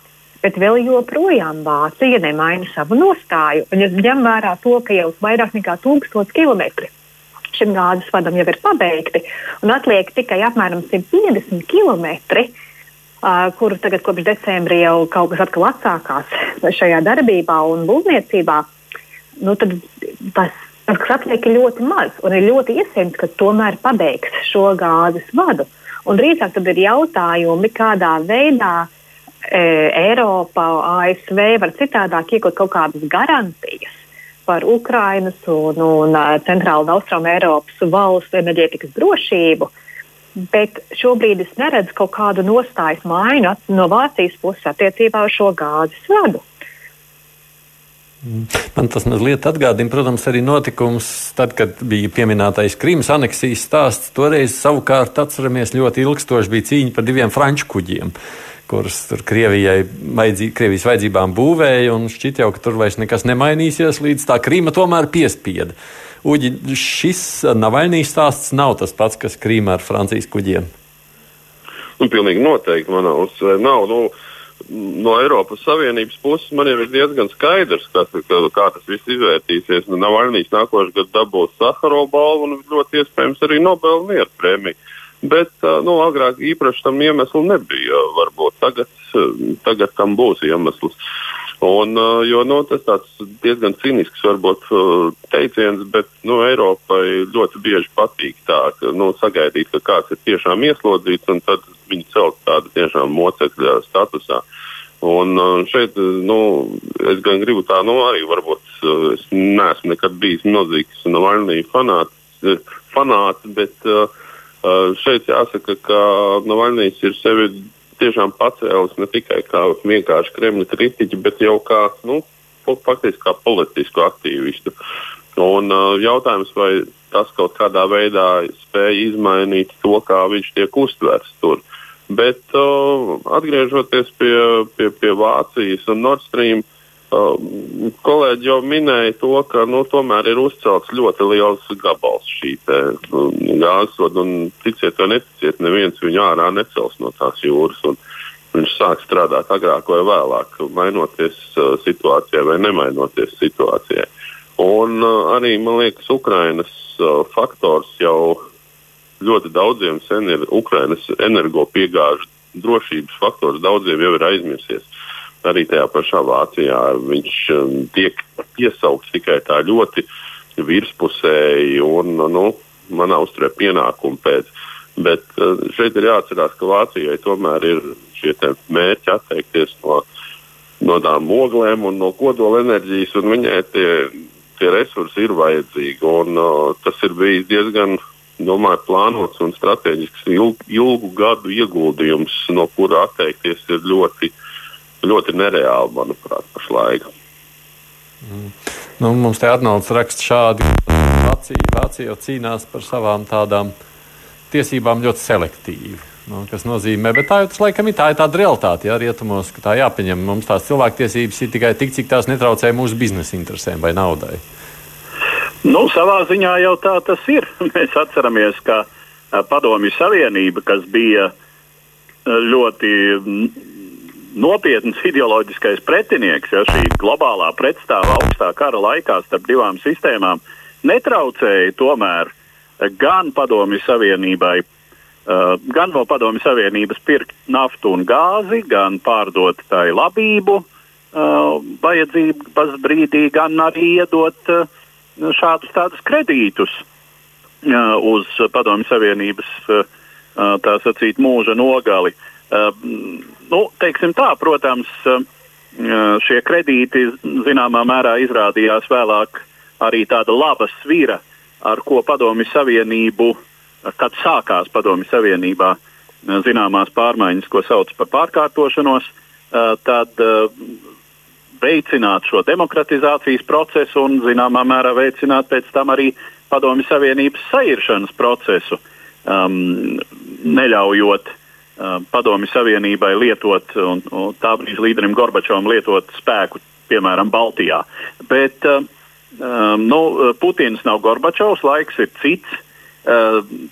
Bet vēl joprojām Vācija nemaina savu nostāju. Un, ja ņem vērā to, ka jau vairāk nekā 1000 km šim gāzes vadam jau ir pabeigti un atliek tikai apmēram 150 km, kuru tagad kopš decembra jau kaut kas atkal atsākās šajā darbībā un būvniecībā, nu, tad tas, tas, kas atliek, ir ļoti maz. Un ir ļoti iespējams, ka tomēr pabeigs šo gāzes vadu. Un drīzāk tad ir jautājumi, kādā veidā e, Eiropa, ASV var citādāk iegūt kaut kādas garantijas par Ukrainas un, un Centrāla un Austruma Eiropas valstu enerģētikas drošību. Uh, Bet šobrīd es neredzu kaut kādu nostājas maiņu no Vācijas puses attiecībā uz šo gāzes vadu. Man tas mazliet atgādina, protams, arī notikums, tad, kad bija pieminētais Krimas aneksijas stāsts. Toreiz savukārt atceramies ļoti ilgstoši bija cīņa par diviem franču kuģiem, kurus tur Krievijai vajadzī, Krievijas vajadzībām būvēja, un šķiet jau, ka tur vairs nekas nemainīsies, līdz tā Krīma tomēr piespieda. Uģi, šis Navaļnijas stāsts nav tas pats, kas Krīmā ar Francijas kuģiem. Nu, pilnīgi noteikti manā uzsvērā nav. Nu, no Eiropas Savienības puses man ir diezgan skaidrs, kas, ka, kā tas viss izvērtīsies. Nu, Navaļnijas nākošais gads dabūs Sahara balvu un ļoti iespējams arī Nobela miera prēmiju. Bet nu, agrāk īpaši tam iemeslu nebija. Varbūt tagad, tagad tam būs iemesls. Un, jo, nu, tas ir diezgan cīnisks varbūt, teiciens, bet nu, Eiropai ļoti bieži patīk tā, ka, nu, sagaidīt, ka kāds ir tiešām ieslodzīts, un tad viņi celt tādu tiešām mocekļa statusā. Un šeit nu, es gan gribu tā, nu, arī varbūt es neesmu nekad bijis milzīgs Navaļnija fanāts, fanāts, bet uh, šeit jāsaka, ka Navaļnijas ir sevi tiešām pacēlis ne tikai kā vienkārši Kremļa kritiķi, bet jau kā, nu, faktiski kā politisku aktīvistu. Un uh, jautājums, vai tas kaut kādā veidā spēja izmainīt to, kā viņš tiek uztverts tur. Bet uh, atgriežoties pie, pie, pie Vācijas un Nord Stream, kolēģi jau minēja to, ka nu, tomēr ir uzcelts ļoti liels gabals šī nu, gāzes vada. Ticiet vai neticiet, neviens viņu ārā necels no tās jūras. Viņš sāk strādāt agrāk vai vēlāk, mainoties uh, situācijai vai nemainoties situācijai. Un uh, arī, man liekas, Ukrainas uh, faktors jau ļoti daudziem sen ir Ukrainas energopiegāžu drošības faktors, daudziem jau ir aizmirsies arī tajā pašā Vācijā viņš um, tiek piesaukts tikai tā ļoti virspusēji un nu, manā uzturē pienākumu pēc. Bet uh, šeit ir jāatcerās, ka Vācijai tomēr ir šie mērķi atteikties no, no tām oglēm un no kodola enerģijas, un viņai tie, tie resursi ir vajadzīgi. Un, uh, tas ir bijis diezgan domāju, plānots un strateģisks ilgu, ilgu gadu ieguldījums, no kura atteikties ir ļoti ļoti nereāli, manuprāt, pašlaik. Mm. Nu, mums te Arnolds raksta šādi, Vācija, Vācija jau cīnās par savām tādām tiesībām ļoti selektīvi. Nu, kas nozīmē, bet tā jau tas laikam ir, tā ir tāda realitāte, ja rietumos, ka tā jāpieņem. Mums tās cilvēktiesības ir tikai tik, cik tās netraucē mūsu biznesa interesēm vai naudai. Nu, savā ziņā jau tā tas ir. [laughs] Mēs atceramies, ka Padomju Savienība, kas bija ļoti nopietns ideoloģiskais pretinieks, ja šī globālā pretstāva augstā kara laikā starp divām sistēmām, netraucēja tomēr gan Padomju Savienībai, uh, gan no Padomju Savienības pirkt naftu un gāzi, gan pārdot tai labību uh, vajadzības brīdī, gan arī iedot uh, šādus tādus kredītus uz Padomju Savienības tā sacīt mūža nogali. Uh, Nu, teiksim tā, protams, eh, šie kredīti zināmā mērā izrādījās vēlāk arī tāda laba svira, ar ko Padomju Savienību, kad sākās Padomju Savienībā eh, zināmās pārmaiņas, ko sauc par pārkārtošanos, tad veicināt šo demokratizācijas procesu un zināmā mērā veicināt pēc tam arī Padomju Savienības sairšanas procesu, um, neļaujot uh, Um, padomju Savienībai lietot, un, un tā brīža līderim Gorbačovam lietot spēku, piemēram, Baltijā. Bet um, um nu, Putins nav Gorbačovs, laiks ir cits. Um,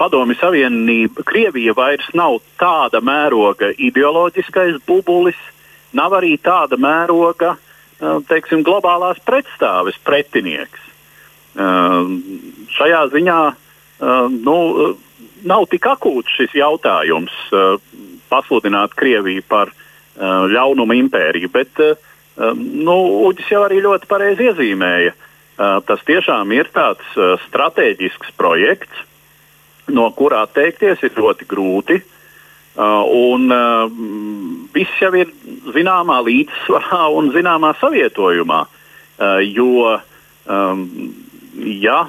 padomju Savienība, Krievija vairs nav tāda mēroga ideoloģiskais bubulis, nav arī tāda mēroga, um, teiksim, globālās pretstāves pretinieks. Um, šajā ziņā nu, nav tik akūts šis jautājums uh, pasludināt Krieviju par uh, ļaunumu impēriju, bet um, nu, Uģis jau arī ļoti pareizi iezīmēja. Tas tiešām ir tāds strateģisks projekts, no kurā teikties ir ļoti grūti. Un viss jau ir zināmā līdzsvarā un zināmā savietojumā. Jo, ja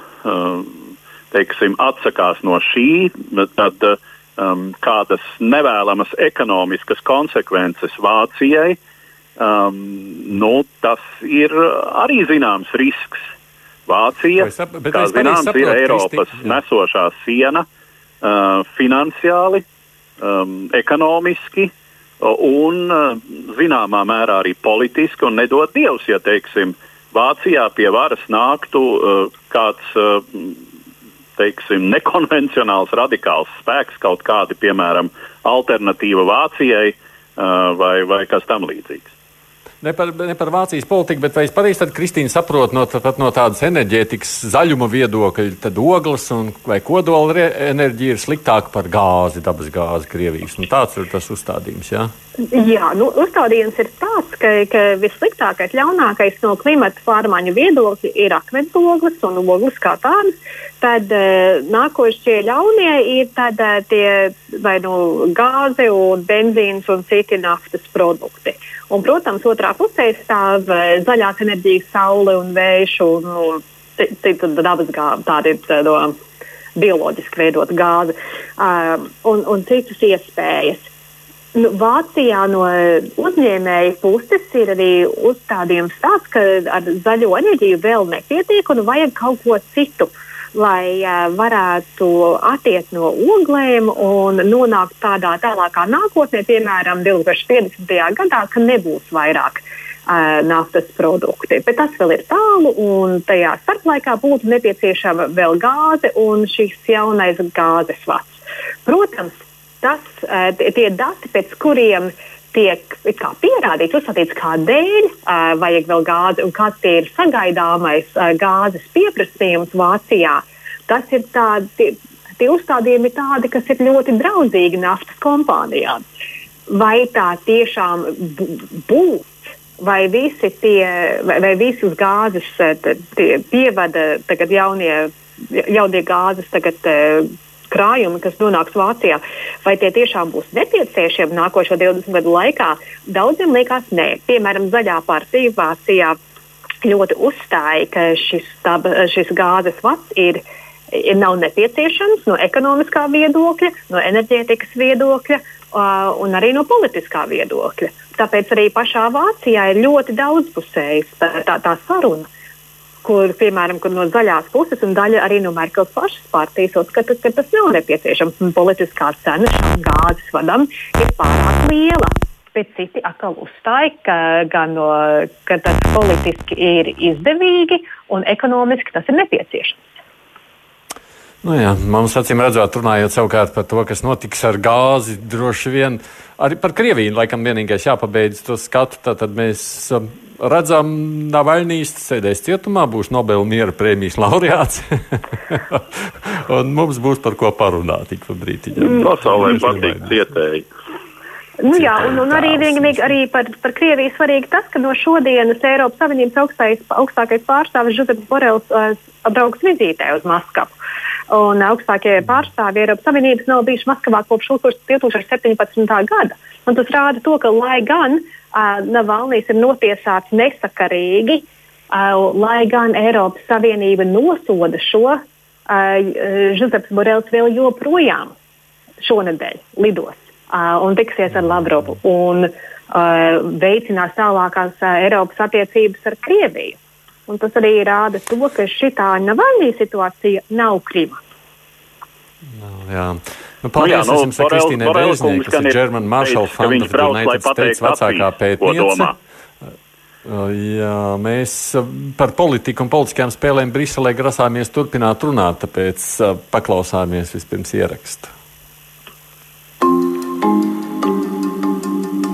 teiksim, atsakās no šī, tad um, kādas nevēlamas ekonomiskas konsekvences Vācijai, um, nu, tas ir arī zināms risks. Vācija, sap, kā zināms, saprotu, ir Eiropas Kristi, nesošā siena uh, finansiāli, um, ekonomiski un uh, zināmā mērā arī politiski, un nedod Dievs, ja teiksim, Vācijā pie varas nāktu uh, kāds uh, teiksim, nekonvencionāls, radikāls spēks, kaut kādi, piemēram, alternatīva Vācijai, vai, vai kas tam līdzīgs. Ne par, ne par Vācijas politiku, bet vai es pareizi tad, Kristīna, saprotu no, no tādas enerģētikas zaļuma viedokļa, tad ogles un vai kodola enerģija ir sliktāka par gāzi, dabas gāzi Krievijas. Nu, tāds ir tas uzstādījums, jā? Jā, nu, uzstādījums ir tāds, ka, ka vissliktākais, ļaunākais no klimata pārmaiņu viedokļa ir akmensogles un ogles kā tādas. Tad uh, nākošie ļaunie ir tad, uh, tie vai nu gāze, un benzīns un citi naftas produkti. Un, protams, otrā pusē stāv uh, zaļās enerģijas, saule un vējš un nu, citu dabas gāzi. Tāda ir no bioloģiski veidota gāze uh, un, un citas iespējas. Nu, Vācijā no uzņēmēja puses ir arī uzstādījums tāds, ka ar zaļo enerģiju vēl nepietiek un vajag kaut ko citu. Lai uh, varētu attiekt no oglēm un nonākt tādā tālākā nākotnē, piemēram, 2050. gadā, ka nebūs vairāk uh, naftas produkti. Bet tas vēl ir tālu, un tajā starplaikā būtu nepieciešama vēl gāze un šis jaunais gāzes vats. Protams, tas, uh, tie dati, pēc kuriem tiek pierādīts, uzskatīts, kādēļ uh, vajag vēl gāzi un kāds ir sagaidāmais uh, gāzes pieprasījums Vācijā. Tas ir tādi, tie, tie uzstādījumi ir tādi, kas ir ļoti draudzīgi naftas kompānijām. Vai tā tiešām būs? Vai visi, tie, vai, vai visi uz gāzes pievada tagad jaunie, jaunie gāzes tagad, krājumi, kas nonāks Vācijā, vai tie tiešām būs nepieciešami nākošo 20 gadu laikā, daudziem liekas nē. Piemēram, zaļā partija Vācijā ļoti uzstāja, ka šis, tā, šis gāzes vats ir. Ir nav nepieciešams no ekonomiskā viedokļa, no enerģētikas viedokļa uh, un arī no politiskā viedokļa. Tāpēc arī pašā Vācijā ir ļoti daudzpusējas tā, tā, tā saruna kur, piemēram, kur no zaļās puses un daļa arī no Merkels pašas partijas uzskata, ka tas nav nepieciešams. Politiskā cena šām gāzes vadam ir pārāk liela. Bet citi atkal uzstāja, ka, no, ka tas politiski ir izdevīgi un ekonomiski tas ir nepieciešams. Nu jā, mums acīm redzot, runājot savukārt par to, kas notiks ar gāzi, droši vien arī par Krieviju, laikam vienīgais jāpabeidz to skatu, tad mēs um, redzam, Navaļnijas sēdēs cietumā, būs Nobela miera prēmijas laureāts. [laughs] un mums būs par ko parunāt ik pa brītiņam. Pasaulē patīk cietēji. Nu, jā, un, un arī, vienīgi, arī par, par Krieviju svarīgi tas, ka no šodienas Eiropas Savienības augstais, augstākais pārstāvis Žuzeps Borels uh, brauks vizītē uz Maskavu. Un augstākie pārstāvji Eiropas Savienības nav bijuši Maskavā kopš 2017. gada. Un tas rāda to, ka lai gan uh, Navalnijas ir notiesāts nesakarīgi, lai gan Eiropas Savienība nosoda šo, Žuzeps Borels vēl joprojām šonadēļ lidos un tiksies ar Lavrovu un veicinās tālākās Eiropas attiecības ar Krieviju. Un tas arī rāda to, ka šī Navalnijas situācija nav Krima. No, jā. Nu, paldies, nu, jā, nu, Kristīnai Beizniei, kas ir German Marshall Fund of United States vecākā pētniece. Jā, mēs par politiku un politiskajām spēlēm Briselē grasāmies turpināt runāt, tāpēc paklausāmies vispirms ierakstu.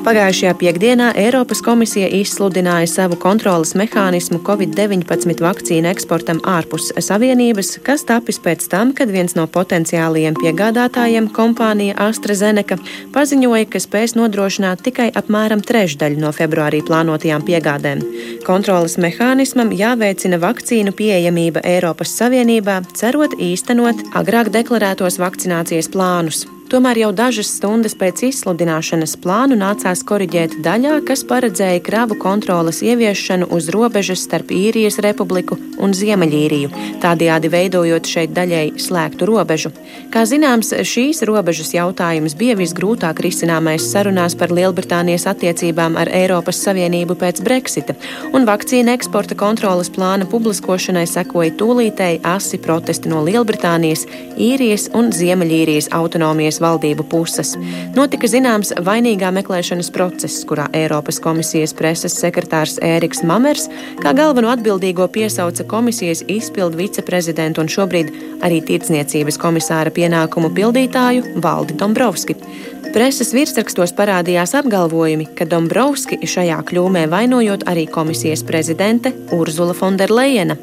Pagājušajā piekdienā Eiropas komisija izsludināja savu kontrolas mehānismu Covid-19 vakcīnu eksportam ārpus Savienības, kas tapis pēc tam, kad viens no potenciālajiem piegādātājiem, kompānija AstraZeneca, paziņoja, ka spēs nodrošināt tikai apmēram trešdaļu no februārī plānotajām piegādēm. Kontrolas mehānismam jāveicina vakcīnu pieejamība Eiropas Savienībā, cerot īstenot agrāk deklarētos vakcinācijas plānus. Tomēr jau dažas stundas pēc izsludināšanas plānu nācās koriģēt daļā, kas paredzēja kravu kontroles ieviešanu uz robežas starp Īrijas republiku un Ziemeļīriju, tādējādi veidojot šeit daļēji slēgtu robežu. Kā zināms, šīs robežas jautājums bija visgrūtāk risināmais sarunās par Lielbritānijas attiecībām ar Eiropas Savienību pēc Brexita, un vakcīna eksporta kontroles plāna publiskošanai sekoja tūlītēji asi protesti no Lielbritānijas, Īrijas un Ziemeļīrijas autonomijas valdību puses. Notika zināms vainīgā meklēšanas process, kurā Eiropas komisijas preses sekretārs Ēriks Mamers kā galveno atbildīgo piesauca komisijas izpildu viceprezidentu un šobrīd arī tirdzniecības komisāra pienākumu pildītāju Valdi Dombrovski. Preses virsrakstos parādījās apgalvojumi, ka Dombrovski šajā kļūmē vainojot arī komisijas prezidente Urzula Fonderleina.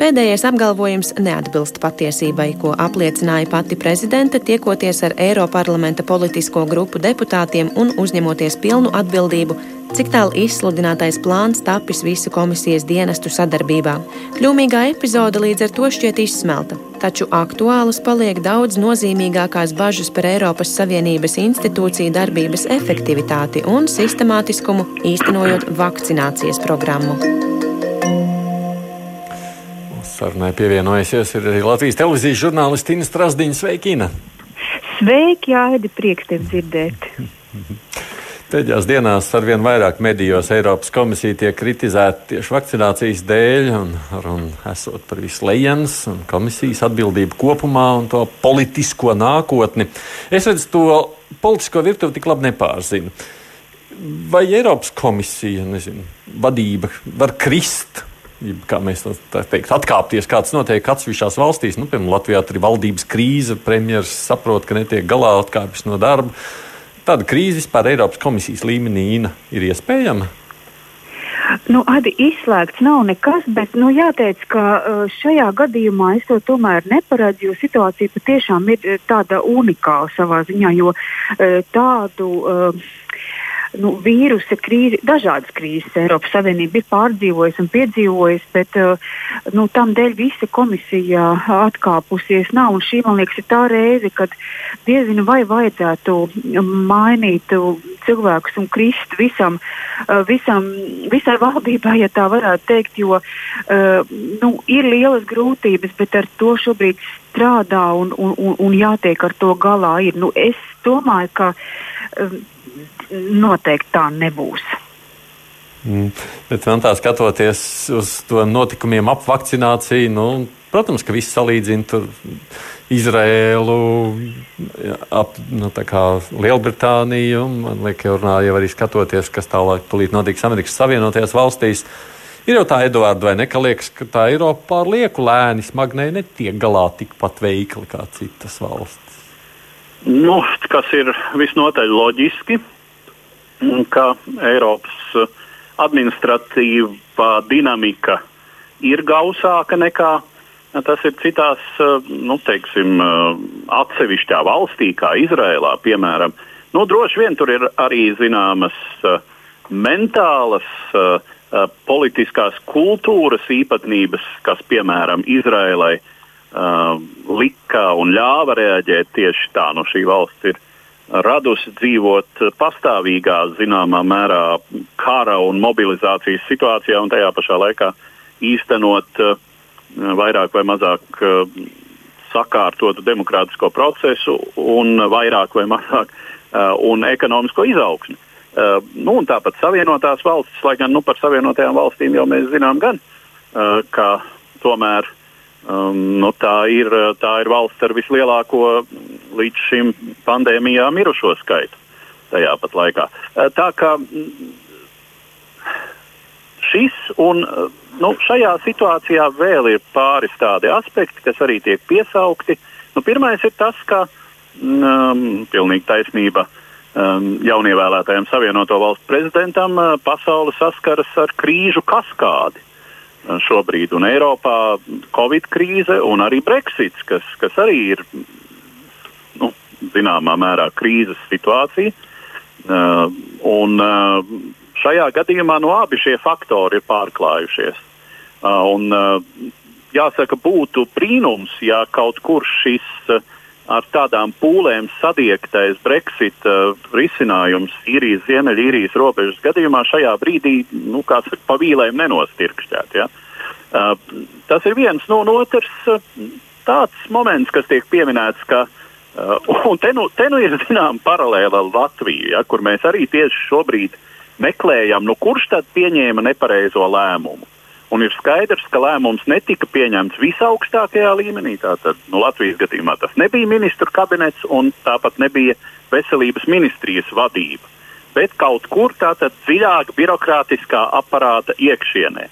Pēdējais apgalvojums neatbilst patiesībai, ko apliecināja pati prezidente, tiekoties ar Eiroparlamenta politisko grupu deputātiem un uzņemoties pilnu atbildību cik tālu izsludinātais plāns tapis visu komisijas dienestu sadarbībā. Kļūmīgā epizode līdz ar to šķiet izsmelta, taču aktuālas paliek daudz nozīmīgākās bažas par Eiropas Savienības institūciju darbības efektivitāti un sistemātiskumu īstenojot vakcinācijas programmu. Sarunai pievienojusies arī Latvijas televīzijas žurnālisti Ina Strasdiņa. Sveiki, Ina! Sveiki, Aidi, prieks tevi dzirdēt! [laughs] Pēdējās dienās arvien vairāk medijos Eiropas komisija tiek kritizēta tieši vakcinācijas dēļ, un, un esot par visu lejens un komisijas atbildību kopumā un to politisko nākotni. Es redzu, to politisko virtuvi tik labi nepārzinu. Vai Eiropas komisija, nezinu, vadība var krist kā mēs teikt, atkāpties, kāds notiek atsevišķās valstīs. Nu, piemēram, Latvijā tur ir valdības krīze, premjerministrs saprot, ka netiek galā, atkāpjas no darba tāda krīze vispār Eiropas komisijas līmenī ir iespējama? Nu, Adi, izslēgts nav nekas, bet nu, jāteic, ka uh, šajā gadījumā es to tomēr neparedzu, jo situācija patiešām ir uh, tāda unikāla savā ziņā, jo uh, tādu. Uh, nu, vīrusa krīze, dažādas krīzes Eiropas Savienība ir pārdzīvojusi un piedzīvojusi, bet uh, nu, tam dēļ visa komisija atkāpusies nav. Šī, man liekas, ir tā reize, kad diezinu vai vajadzētu mainīt cilvēkus un krist visam, uh, visam, visai valdībai, ja tā varētu teikt, jo uh, nu, ir lielas grūtības, bet ar to šobrīd strādā un, un, un, jātiek ar to galā. Ir. Nu, es domāju, ka noteikti tā nebūs. Mm. Bet tā skatoties uz to notikumiem ap vakcināciju, nu, protams, ka viss salīdzina Izraēlu, ap nu, Lielbritāniju. Man liekas, jau runāja jau arī skatoties, kas tālāk notiks Amerikas Savienotajās valstīs. Ir jau tā, Edvards, vai ne? Ka liekas, ka tā Eiropa pār lieku lēni smagnēji netiek galā tikpat veikli kā citas valstis. Nu, kas ir visnotaļ loģiski, ka Eiropas eh, administratīvā dinamika ir gausāka nekā eh, tas ir citās, eh, nu, teiksim, atsevišķā valstī, kā Izrēlā, piemēram. Nu, droši vien tur ir arī zināmas mentālas, politiskās kultūras īpatnības, kas, piemēram, Izrēlai lika un ļāva reaģēt tieši tā. Nu, šī valsts ir radusi dzīvot pastāvīgā, zināmā mērā, kara un mobilizācijas situācijā, un tajā pašā laikā īstenot uh, vairāk vai mazāk uh, sakārtotu demokrātisko procesu un vairāk vai mazāk uh, un ekonomisko izaugsmu. Uh, nu, tāpat Savienotās valstis, lai gan nu, par Savienotajām valstīm jau mēs zinām, gan, ka tomēr uh, Um, nu, tā, ir, tā ir valsts ar vislielāko līdz šim pandēmijā mirušo skaitu tajā pat laikā. Uh, tā kā mm, šis un uh, nu, šajā situācijā vēl ir pāris tādi aspekti, kas arī tiek piesaukti. Nu, pirmais ir tas, ka mm, um, pilnīgi taisnība um, jaunievēlētajam Savienoto valstu prezidentam uh, pasaule saskaras ar krīžu kaskādi. Šobrīd, un Eiropā Covid krīze un arī Brexits, kas, kas arī ir nu, zināmā mērā krīzes situācija. Uh, un, uh, šajā gadījumā no nu, abi šie faktori ir pārklājušies. Uh, un, uh, jāsaka, būtu brīnums, ja kaut kur šis uh, ar tādām pūlēm sadiegtais Brexit uh, risinājums īrijas, ziemeļīrijas robežas gadījumā šajā brīdī, nu, kā saka, pa vīlēm nenostirkšķēt. Ja? Uh, tas ir viens no nu, otrs uh, tāds moments, kas tiek pieminēts, ka uh, un te nu, te nu ir [laughs] zinām paralēla ar Latviju, ja, kur mēs arī tieši šobrīd meklējam, nu, kurš tad pieņēma nepareizo lēmumu. Un ir skaidrs, ka lēmums netika pieņemts visaugstākajā līmenī. Tātad nu, Latvijas gadījumā tas nebija ministru kabinets un tāpat nebija veselības ministrijas vadība. Bet kaut kur tātad dziļāk birokrātiskā aparāta iekšienē.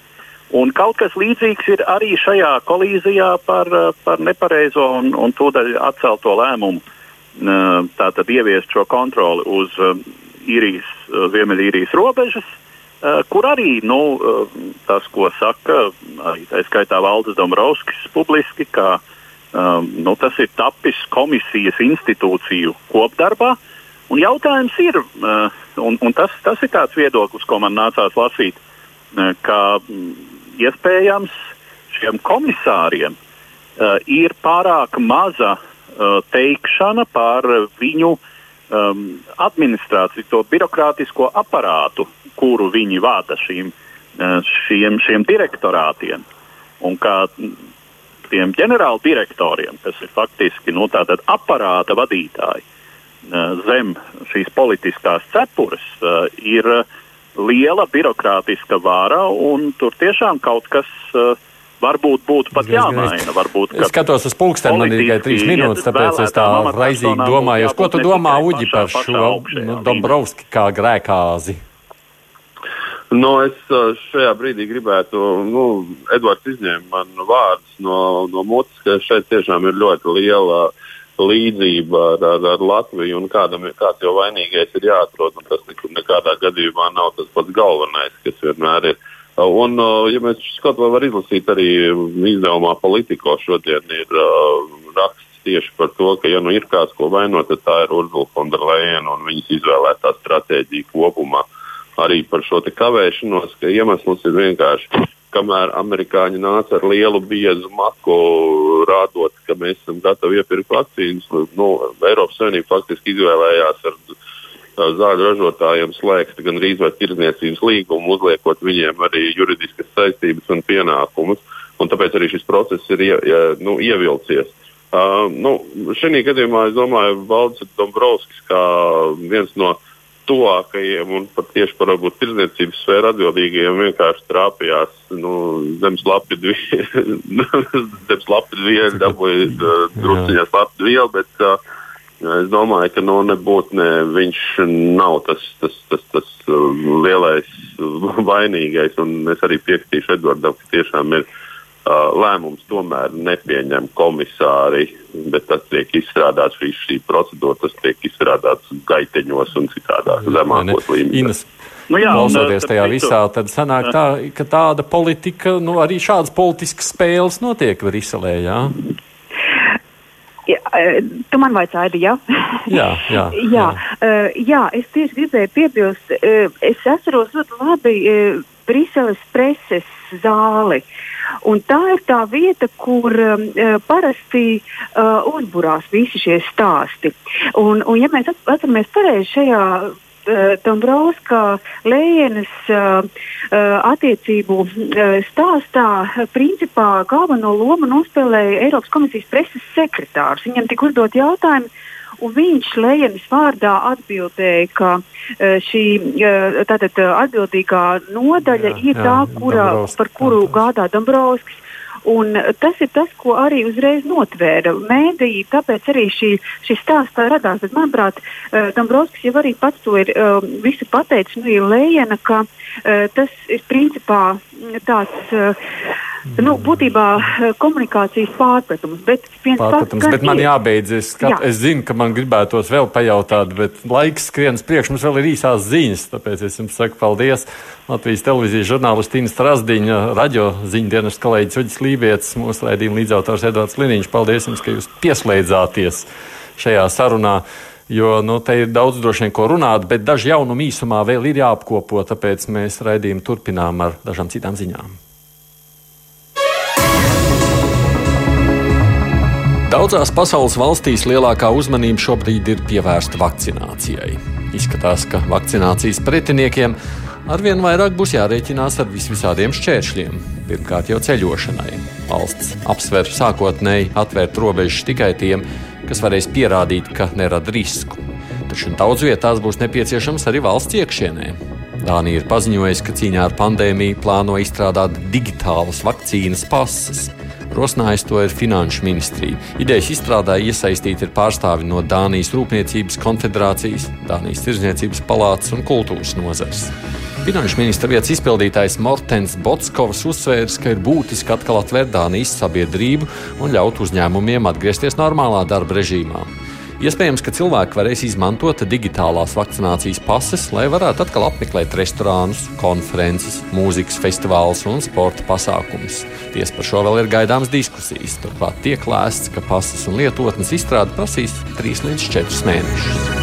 Un kaut kas līdzīgs ir arī šajā kolīzijā par, par nepareizo un, un tūdaļ atcelto lēmumu tātad ieviest šo kontroli uz īrijas, Ziemeļīrijas robežas, kur arī nu, tas, ko saka arī tā skaitā Valdis Dombrovskis publiski, ka nu, tas ir tapis komisijas institūciju kopdarbā. Un jautājums ir, un, un tas, tas ir tāds viedoklis, ko man nācās lasīt, ka iespējams šiem komisāriem ir pārāk maza teikšana par viņu um, administrāciju, to birokrātisko aparātu, kuru viņi vada šīm, šiem, šiem direktorātiem. Un kā tiem ģenerāldirektoriem, kas ir faktiski nu, aparāta vadītāji zem šīs politiskās cepures, ir liela birokrātiska vara, un tur tiešām kaut kas uh, varbūt būtu pat jāmaina. Varbūt, es skatos uz pulksteni, man ir tikai trīs minūtes, tāpēc es tā raizīgi domāju. Ko tu domā, Uģi, par šo nu, Dombrovski kā grēkāzi? Nu, es šajā brīdī gribētu, nu, Edvards izņēma man vārdus no, no mutes, ka šeit tiešām ir ļoti liela līdzība ar, ar, ar Latviju, un kādam, kāds jau vainīgais ir jāatrod, un tas nekādā gadījumā nav tas pats galvenais, kas vienmēr ir. Un, ja mēs ko varam izlasīt arī izdevumā Politico, šodien ir uh, raksts tieši par to, ka, ja nu ir kāds, ko vainot, tad tā ir Urzula Fonderleina un viņas izvēlētā stratēģija kopumā. Arī par šo kavēšanos, ka iemesls ir vienkārši, kamēr amerikāņi nāca ar lielu biezu maku, rādot, ka mēs esam gatavi iepirkt vakcīnas, nu, Eiropas Savienība faktiski izvēlējās ar zāļu ražotājiem slēgt gan rīz vai tirdzniecības līgumu, uzliekot viņiem arī juridiskas saistības un pienākumus. Un tāpēc arī šis process ir ie, ja, nu, ievilcies. Uh, nu, šajā gadījumā es domāju, Valdis Dombrovskis kā viens no tuvākajiem un pat tieši par varbūt tirdzniecības sfēru atbildīgajiem vienkārši trāpījās nu, zem slapju vielu, dabūja drusciņā slapju vielu, bet uh, Es domāju, ka nu, nebūtu ne, viņš nav tas, tas, tas, tas um, lielais [laughs] vainīgais. Es arī piekritīšu Edvardam, ka tiešām ir uh, lēmums tomēr nepieņem komisāri, bet tas tiek izstrādāts šī, šī procedūra, tas tiek izstrādāts gaiteņos un citādāk zemākos līmeņos. Nu jā, Klausoties tajā visā, tad sanāk tā, ka tāda politika, nu arī šādas politiskas spēles notiek Briselē. Jā? Ja, e, tu man vaicāji, ja? [laughs] jā, jā, jā. jā. Uh, jā, es tieši gribēju piebilst, uh, es atceros ļoti labi uh, Briseles preses zāli. Un tā ir tā vieta, kur uh, parasti uh, uzburās visi šie stāsti. Un, un ja mēs atceramies pareizi šajā Eh, Dombrovska Lējenes uh, attiecību uh, stāstā principā galveno lomu nospēlēja Eiropas komisijas preses sekretārs. Viņam tika uzdot jautājumi, un viņš Lējenes vārdā atbildēja, ka šī tātad, atbildīgā nodaļa jā, ir tā, kura, par kuru gādā Dombrovskis. Un tas ir tas, ko arī uzreiz notvēra mēdīji, tāpēc arī šī, šis stāsts tā radās. Bet, manuprāt, uh, Dombrovskis jau arī pats to ir uh, visu pateicis, nu, ir lējana, ka uh, tas ir principā tāds. Uh, Nu, būtībā komunikācijas pārpratums. Bet, pārpratums, bet man jābeidz. Es, skat, jā. es zinu, ka man gribētos vēl pajautāt, bet laiks skrienas priekš. Mums vēl ir īsās ziņas, tāpēc es jums saku paldies. Latvijas televīzijas žurnālistīna Strasdiņa, radio ziņdienas kolēģis Uģis Lībijams, mūsu raidījuma līdzautors Edvards Liniņš. Paldies jums, ka jūs pieslēdzāties šajā sarunā. Jo nu, te ir daudz droši vien ko runāt, bet daži jaunumi īsumā vēl ir jāapkopo, tāpēc mēs raidījumu turpinām ar dažām citām ziņām. Daudzās pasaules valstīs lielākā uzmanība šobrīd ir pievērsta vakcinācijai. Izskatās, ka vakcinācijas pretiniekiem arvien vairāk būs jārēķinās ar visvisādiem šķēršļiem. Pirmkārt, jau ceļošanai. Valsts apsver sākotnēji atvērt robežas tikai tiem, kas varēs pierādīt, ka nerada risku. Taču daudz vietās būs nepieciešams arī valsts iekšienē. Dānija ir paziņojusi, ka cīņā ar pandēmiju plāno izstrādāt digitālas vakcīnas pases. Rosinājusi to ir Finanšu ministrija. Idejas izstrādāja iesaistīti ir pārstāvi no Dānijas Rūpniecības konfederācijas, Dānijas Tirzniecības palātas un kultūras nozares. Finanšu ministra vietas izpildītājs Mortens Botskovs uzsvērs, ka ir būtiski atkal atvērt Dānijas sabiedrību un ļaut uzņēmumiem atgriezties normālā darba režīmā. Iespējams, ka cilvēki varēs izmantot digitālās vakcinācijas pases, lai varētu atkal apmeklēt restorānus, konferences, mūzikas festivālus un sporta pasākumus. Tiesa par šo vēl ir gaidāmas diskusijas. Turklāt tiek lēsts, ka pases un lietotnes izstrāde prasīs 3 līdz 4 mēnešus.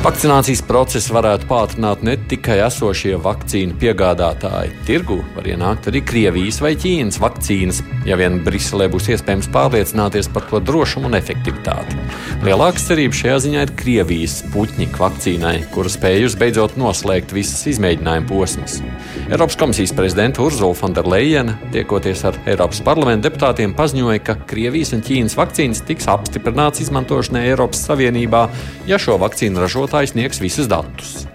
Vakcinācijas procesu varētu pātrināt ne tikai esošie vakcīnu piegādātāji. Tirgu var ienākt arī Krievijas vai Ķīnas vakcīnas, ja vien Briselē būs iespējams pārliecināties par to drošumu un efektivitāti. Lielākas cerības šajā ziņā ir Krievijas puķņika vakcīnai, kura spējusi beidzot noslēgt visas izmēģinājuma posmas. Eiropas komisijas prezidenta Urzula Fonderleina, tiekoties ar Eiropas parlamenta deputātiem, paziņoja, ka Krievijas un Ķīnas vakcīnas tiks apstiprināts izmantošanai Eiropas Savienībā, ja šo vakcīnu ražot ražotājs sniegs visus datus.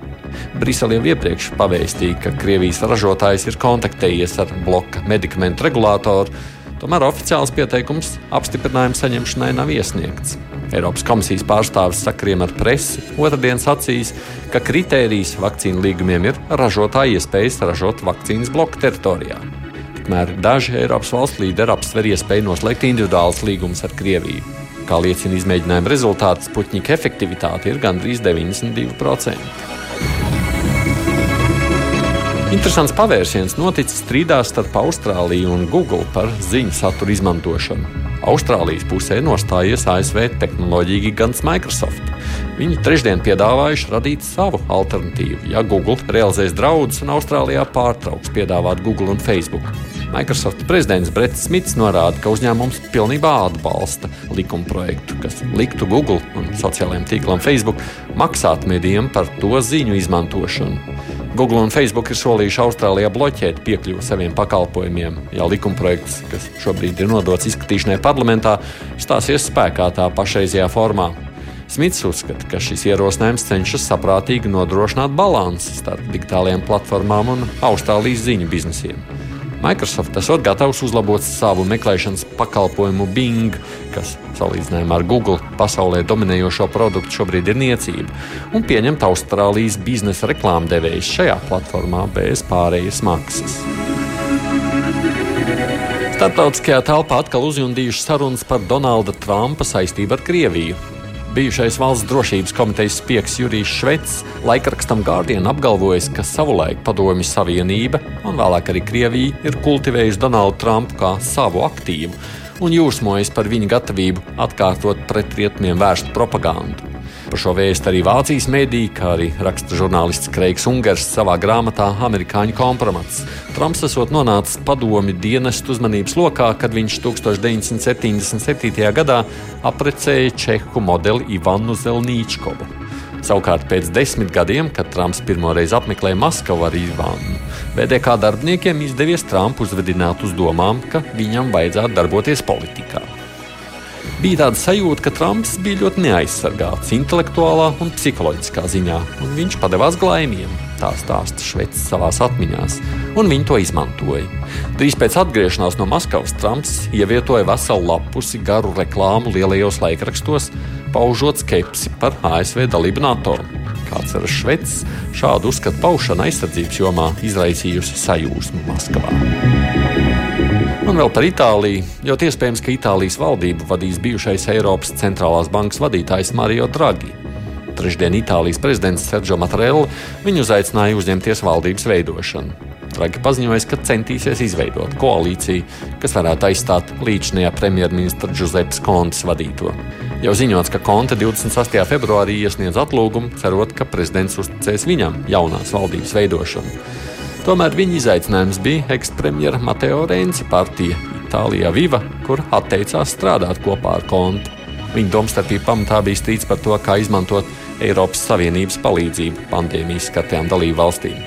Brisele jau iepriekš pavēstīja, ka Krievijas ražotājs ir kontaktējies ar bloka medikamentu regulātoru, tomēr oficiāls pieteikums apstiprinājuma saņemšanai nav iesniegts. Eiropas komisijas pārstāvis sakriem ar presi otrdien sacīs, ka kritērijs vakcīnu līgumiem ir ražotāja iespējas ražot vakcīnas bloka teritorijā. Tikmēr daži Eiropas valstu līderi apsver iespēju noslēgt individuālus līgumus ar Krieviju. Kā liecina izmēģinājuma rezultāti, Sputņika efektivitāte ir gandrīz 92%. Interesants pavērsiens noticis strīdās starp Austrāliju un Google par ziņu satura izmantošanu. Austrālijas pusē nostājies ASV tehnoloģija gigants Microsoft. Viņi trešdien piedāvājuši radīt savu alternatīvu, ja Google realizēs draudus un Austrālijā pārtrauks piedāvāt Google un Facebook. Microsoft prezidents Brets Smits norāda, ka uzņēmums pilnībā atbalsta likumprojektu, kas liktu Google un sociālajiem tīklam Facebook maksāt medijiem par to ziņu izmantošanu. Google un Facebook ir solījuši Austrālijā bloķēt piekļuvi saviem pakalpojumiem, ja likumprojekts, kas šobrīd ir nodots izskatīšanai parlamentā, stāsies spēkā tā pašreizajā formā. Smits uzskata, ka šis ierosinājums cenšas saprātīgi nodrošināt balansu starp digitālajām platformām un Austrālijas ziņu biznesiem. Microsoft esot gatavs uzlabot savu meklēšanas pakalpojumu Bing, kas salīdzinājumā ar Google pasaulē dominējošo produktu šobrīd ir niecība, un pieņemt Austrālijas biznesa reklāmdevējus šajā platformā bez pārējas maksas. Startautiskajā telpā atkal uzjundījušas sarunas par Donalda Trumpa saistību ar Krieviju. Bijušais valsts drošības komitejas spiegs Jurijs Švets laikrakstam Guardian apgalvojis, ka savulaik Padomju Savienība un vēlāk arī Krievija ir kultivējusi Donaldu Trumpu kā savu aktīvu un jūsmojas par viņa gatavību atkārtot pret rietumiem vērstu propagandu. Par šo vēstu arī Vācijas mēdī, kā arī raksta žurnālists Kreigs Ungers savā grāmatā Amerikāņu kompromats. Trumps esot nonācis padomju dienestu uzmanības lokā, kad viņš 1977. gadā aprecēja čehu modeli Ivanu Zelnīčkovu. Savukārt pēc desmit gadiem, kad Trumps pirmoreiz apmeklēja Maskavu ar Ivanu, VDK darbiniekiem izdevies Trumpu uzvedināt uz domām, ka viņam vajadzētu darboties politikā bija tāda sajūta, ka Trumps bija ļoti neaizsargāts intelektuālā un psiholoģiskā ziņā, un viņš padevās glaimiem. Tā stāsta Šveits savā atmiņā, un viņi to izmantoja. Drīz pēc atgriešanās no Maskavas Trumps ievietoja veselu lapusi garu reklāmu lielajos laikrakstos, paužot skepsi par ASV dalību NATO. Kāds ir Šveits, šādu uzskatu paušana aizsardzības jomā izraisījusi sajūsmu Maskavā. Un vēl par Itāliju. Ļoti iespējams, ka Itālijas valdību vadīs bijušais Eiropas centrālās bankas vadītājs Mario Draghi. Trešdien Itālijas prezidents Sergio Mattarella viņu uzaicināja uzņemties valdības veidošanu. Dragi paziņoja, ka centīsies izveidot koalīciju, kas varētu aizstāt līdzinājā premjerministra Giuseppe Kontes vadīto. Jau ziņots, ka Konte 28. februārī iesniedz atlūgumu, cerot, ka prezidents uzticēs viņam jaunās valdības veidošanu. Tomēr viņa izaicinājums bija ekspremjera Mateo Renci partija Itālijā Viva, kur atteicās strādāt kopā ar Konti. Viņa domstarpība pamatā bija strīds par to, kā izmantot Eiropas Savienības palīdzību pandēmijas skartajām dalību valstīm.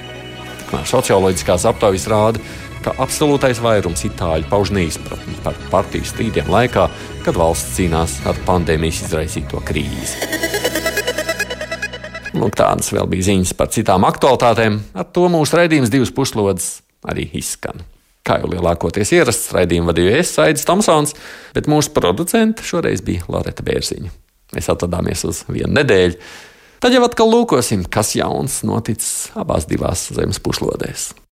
Tikmēr socioloģiskās aptaujas rāda, ka absolūtais vairums itāļu pauž neizpratni par partiju strīdiem laikā, kad valsts cīnās ar pandēmijas izraisīto krīzi. Lūk, tādas vēl bija ziņas par citām aktualitātēm. Ar to mūsu raidījums divas puslodes arī izskan. Kā jau lielākoties ierasts, raidījumu vadīju es, Aits Tomsons, bet mūsu producente šoreiz bija Loreta Bērziņa. Mēs atvadāmies uz vienu nedēļu. Tad jau atkal lūkosim, kas jauns noticis abās divās zemes puslodēs.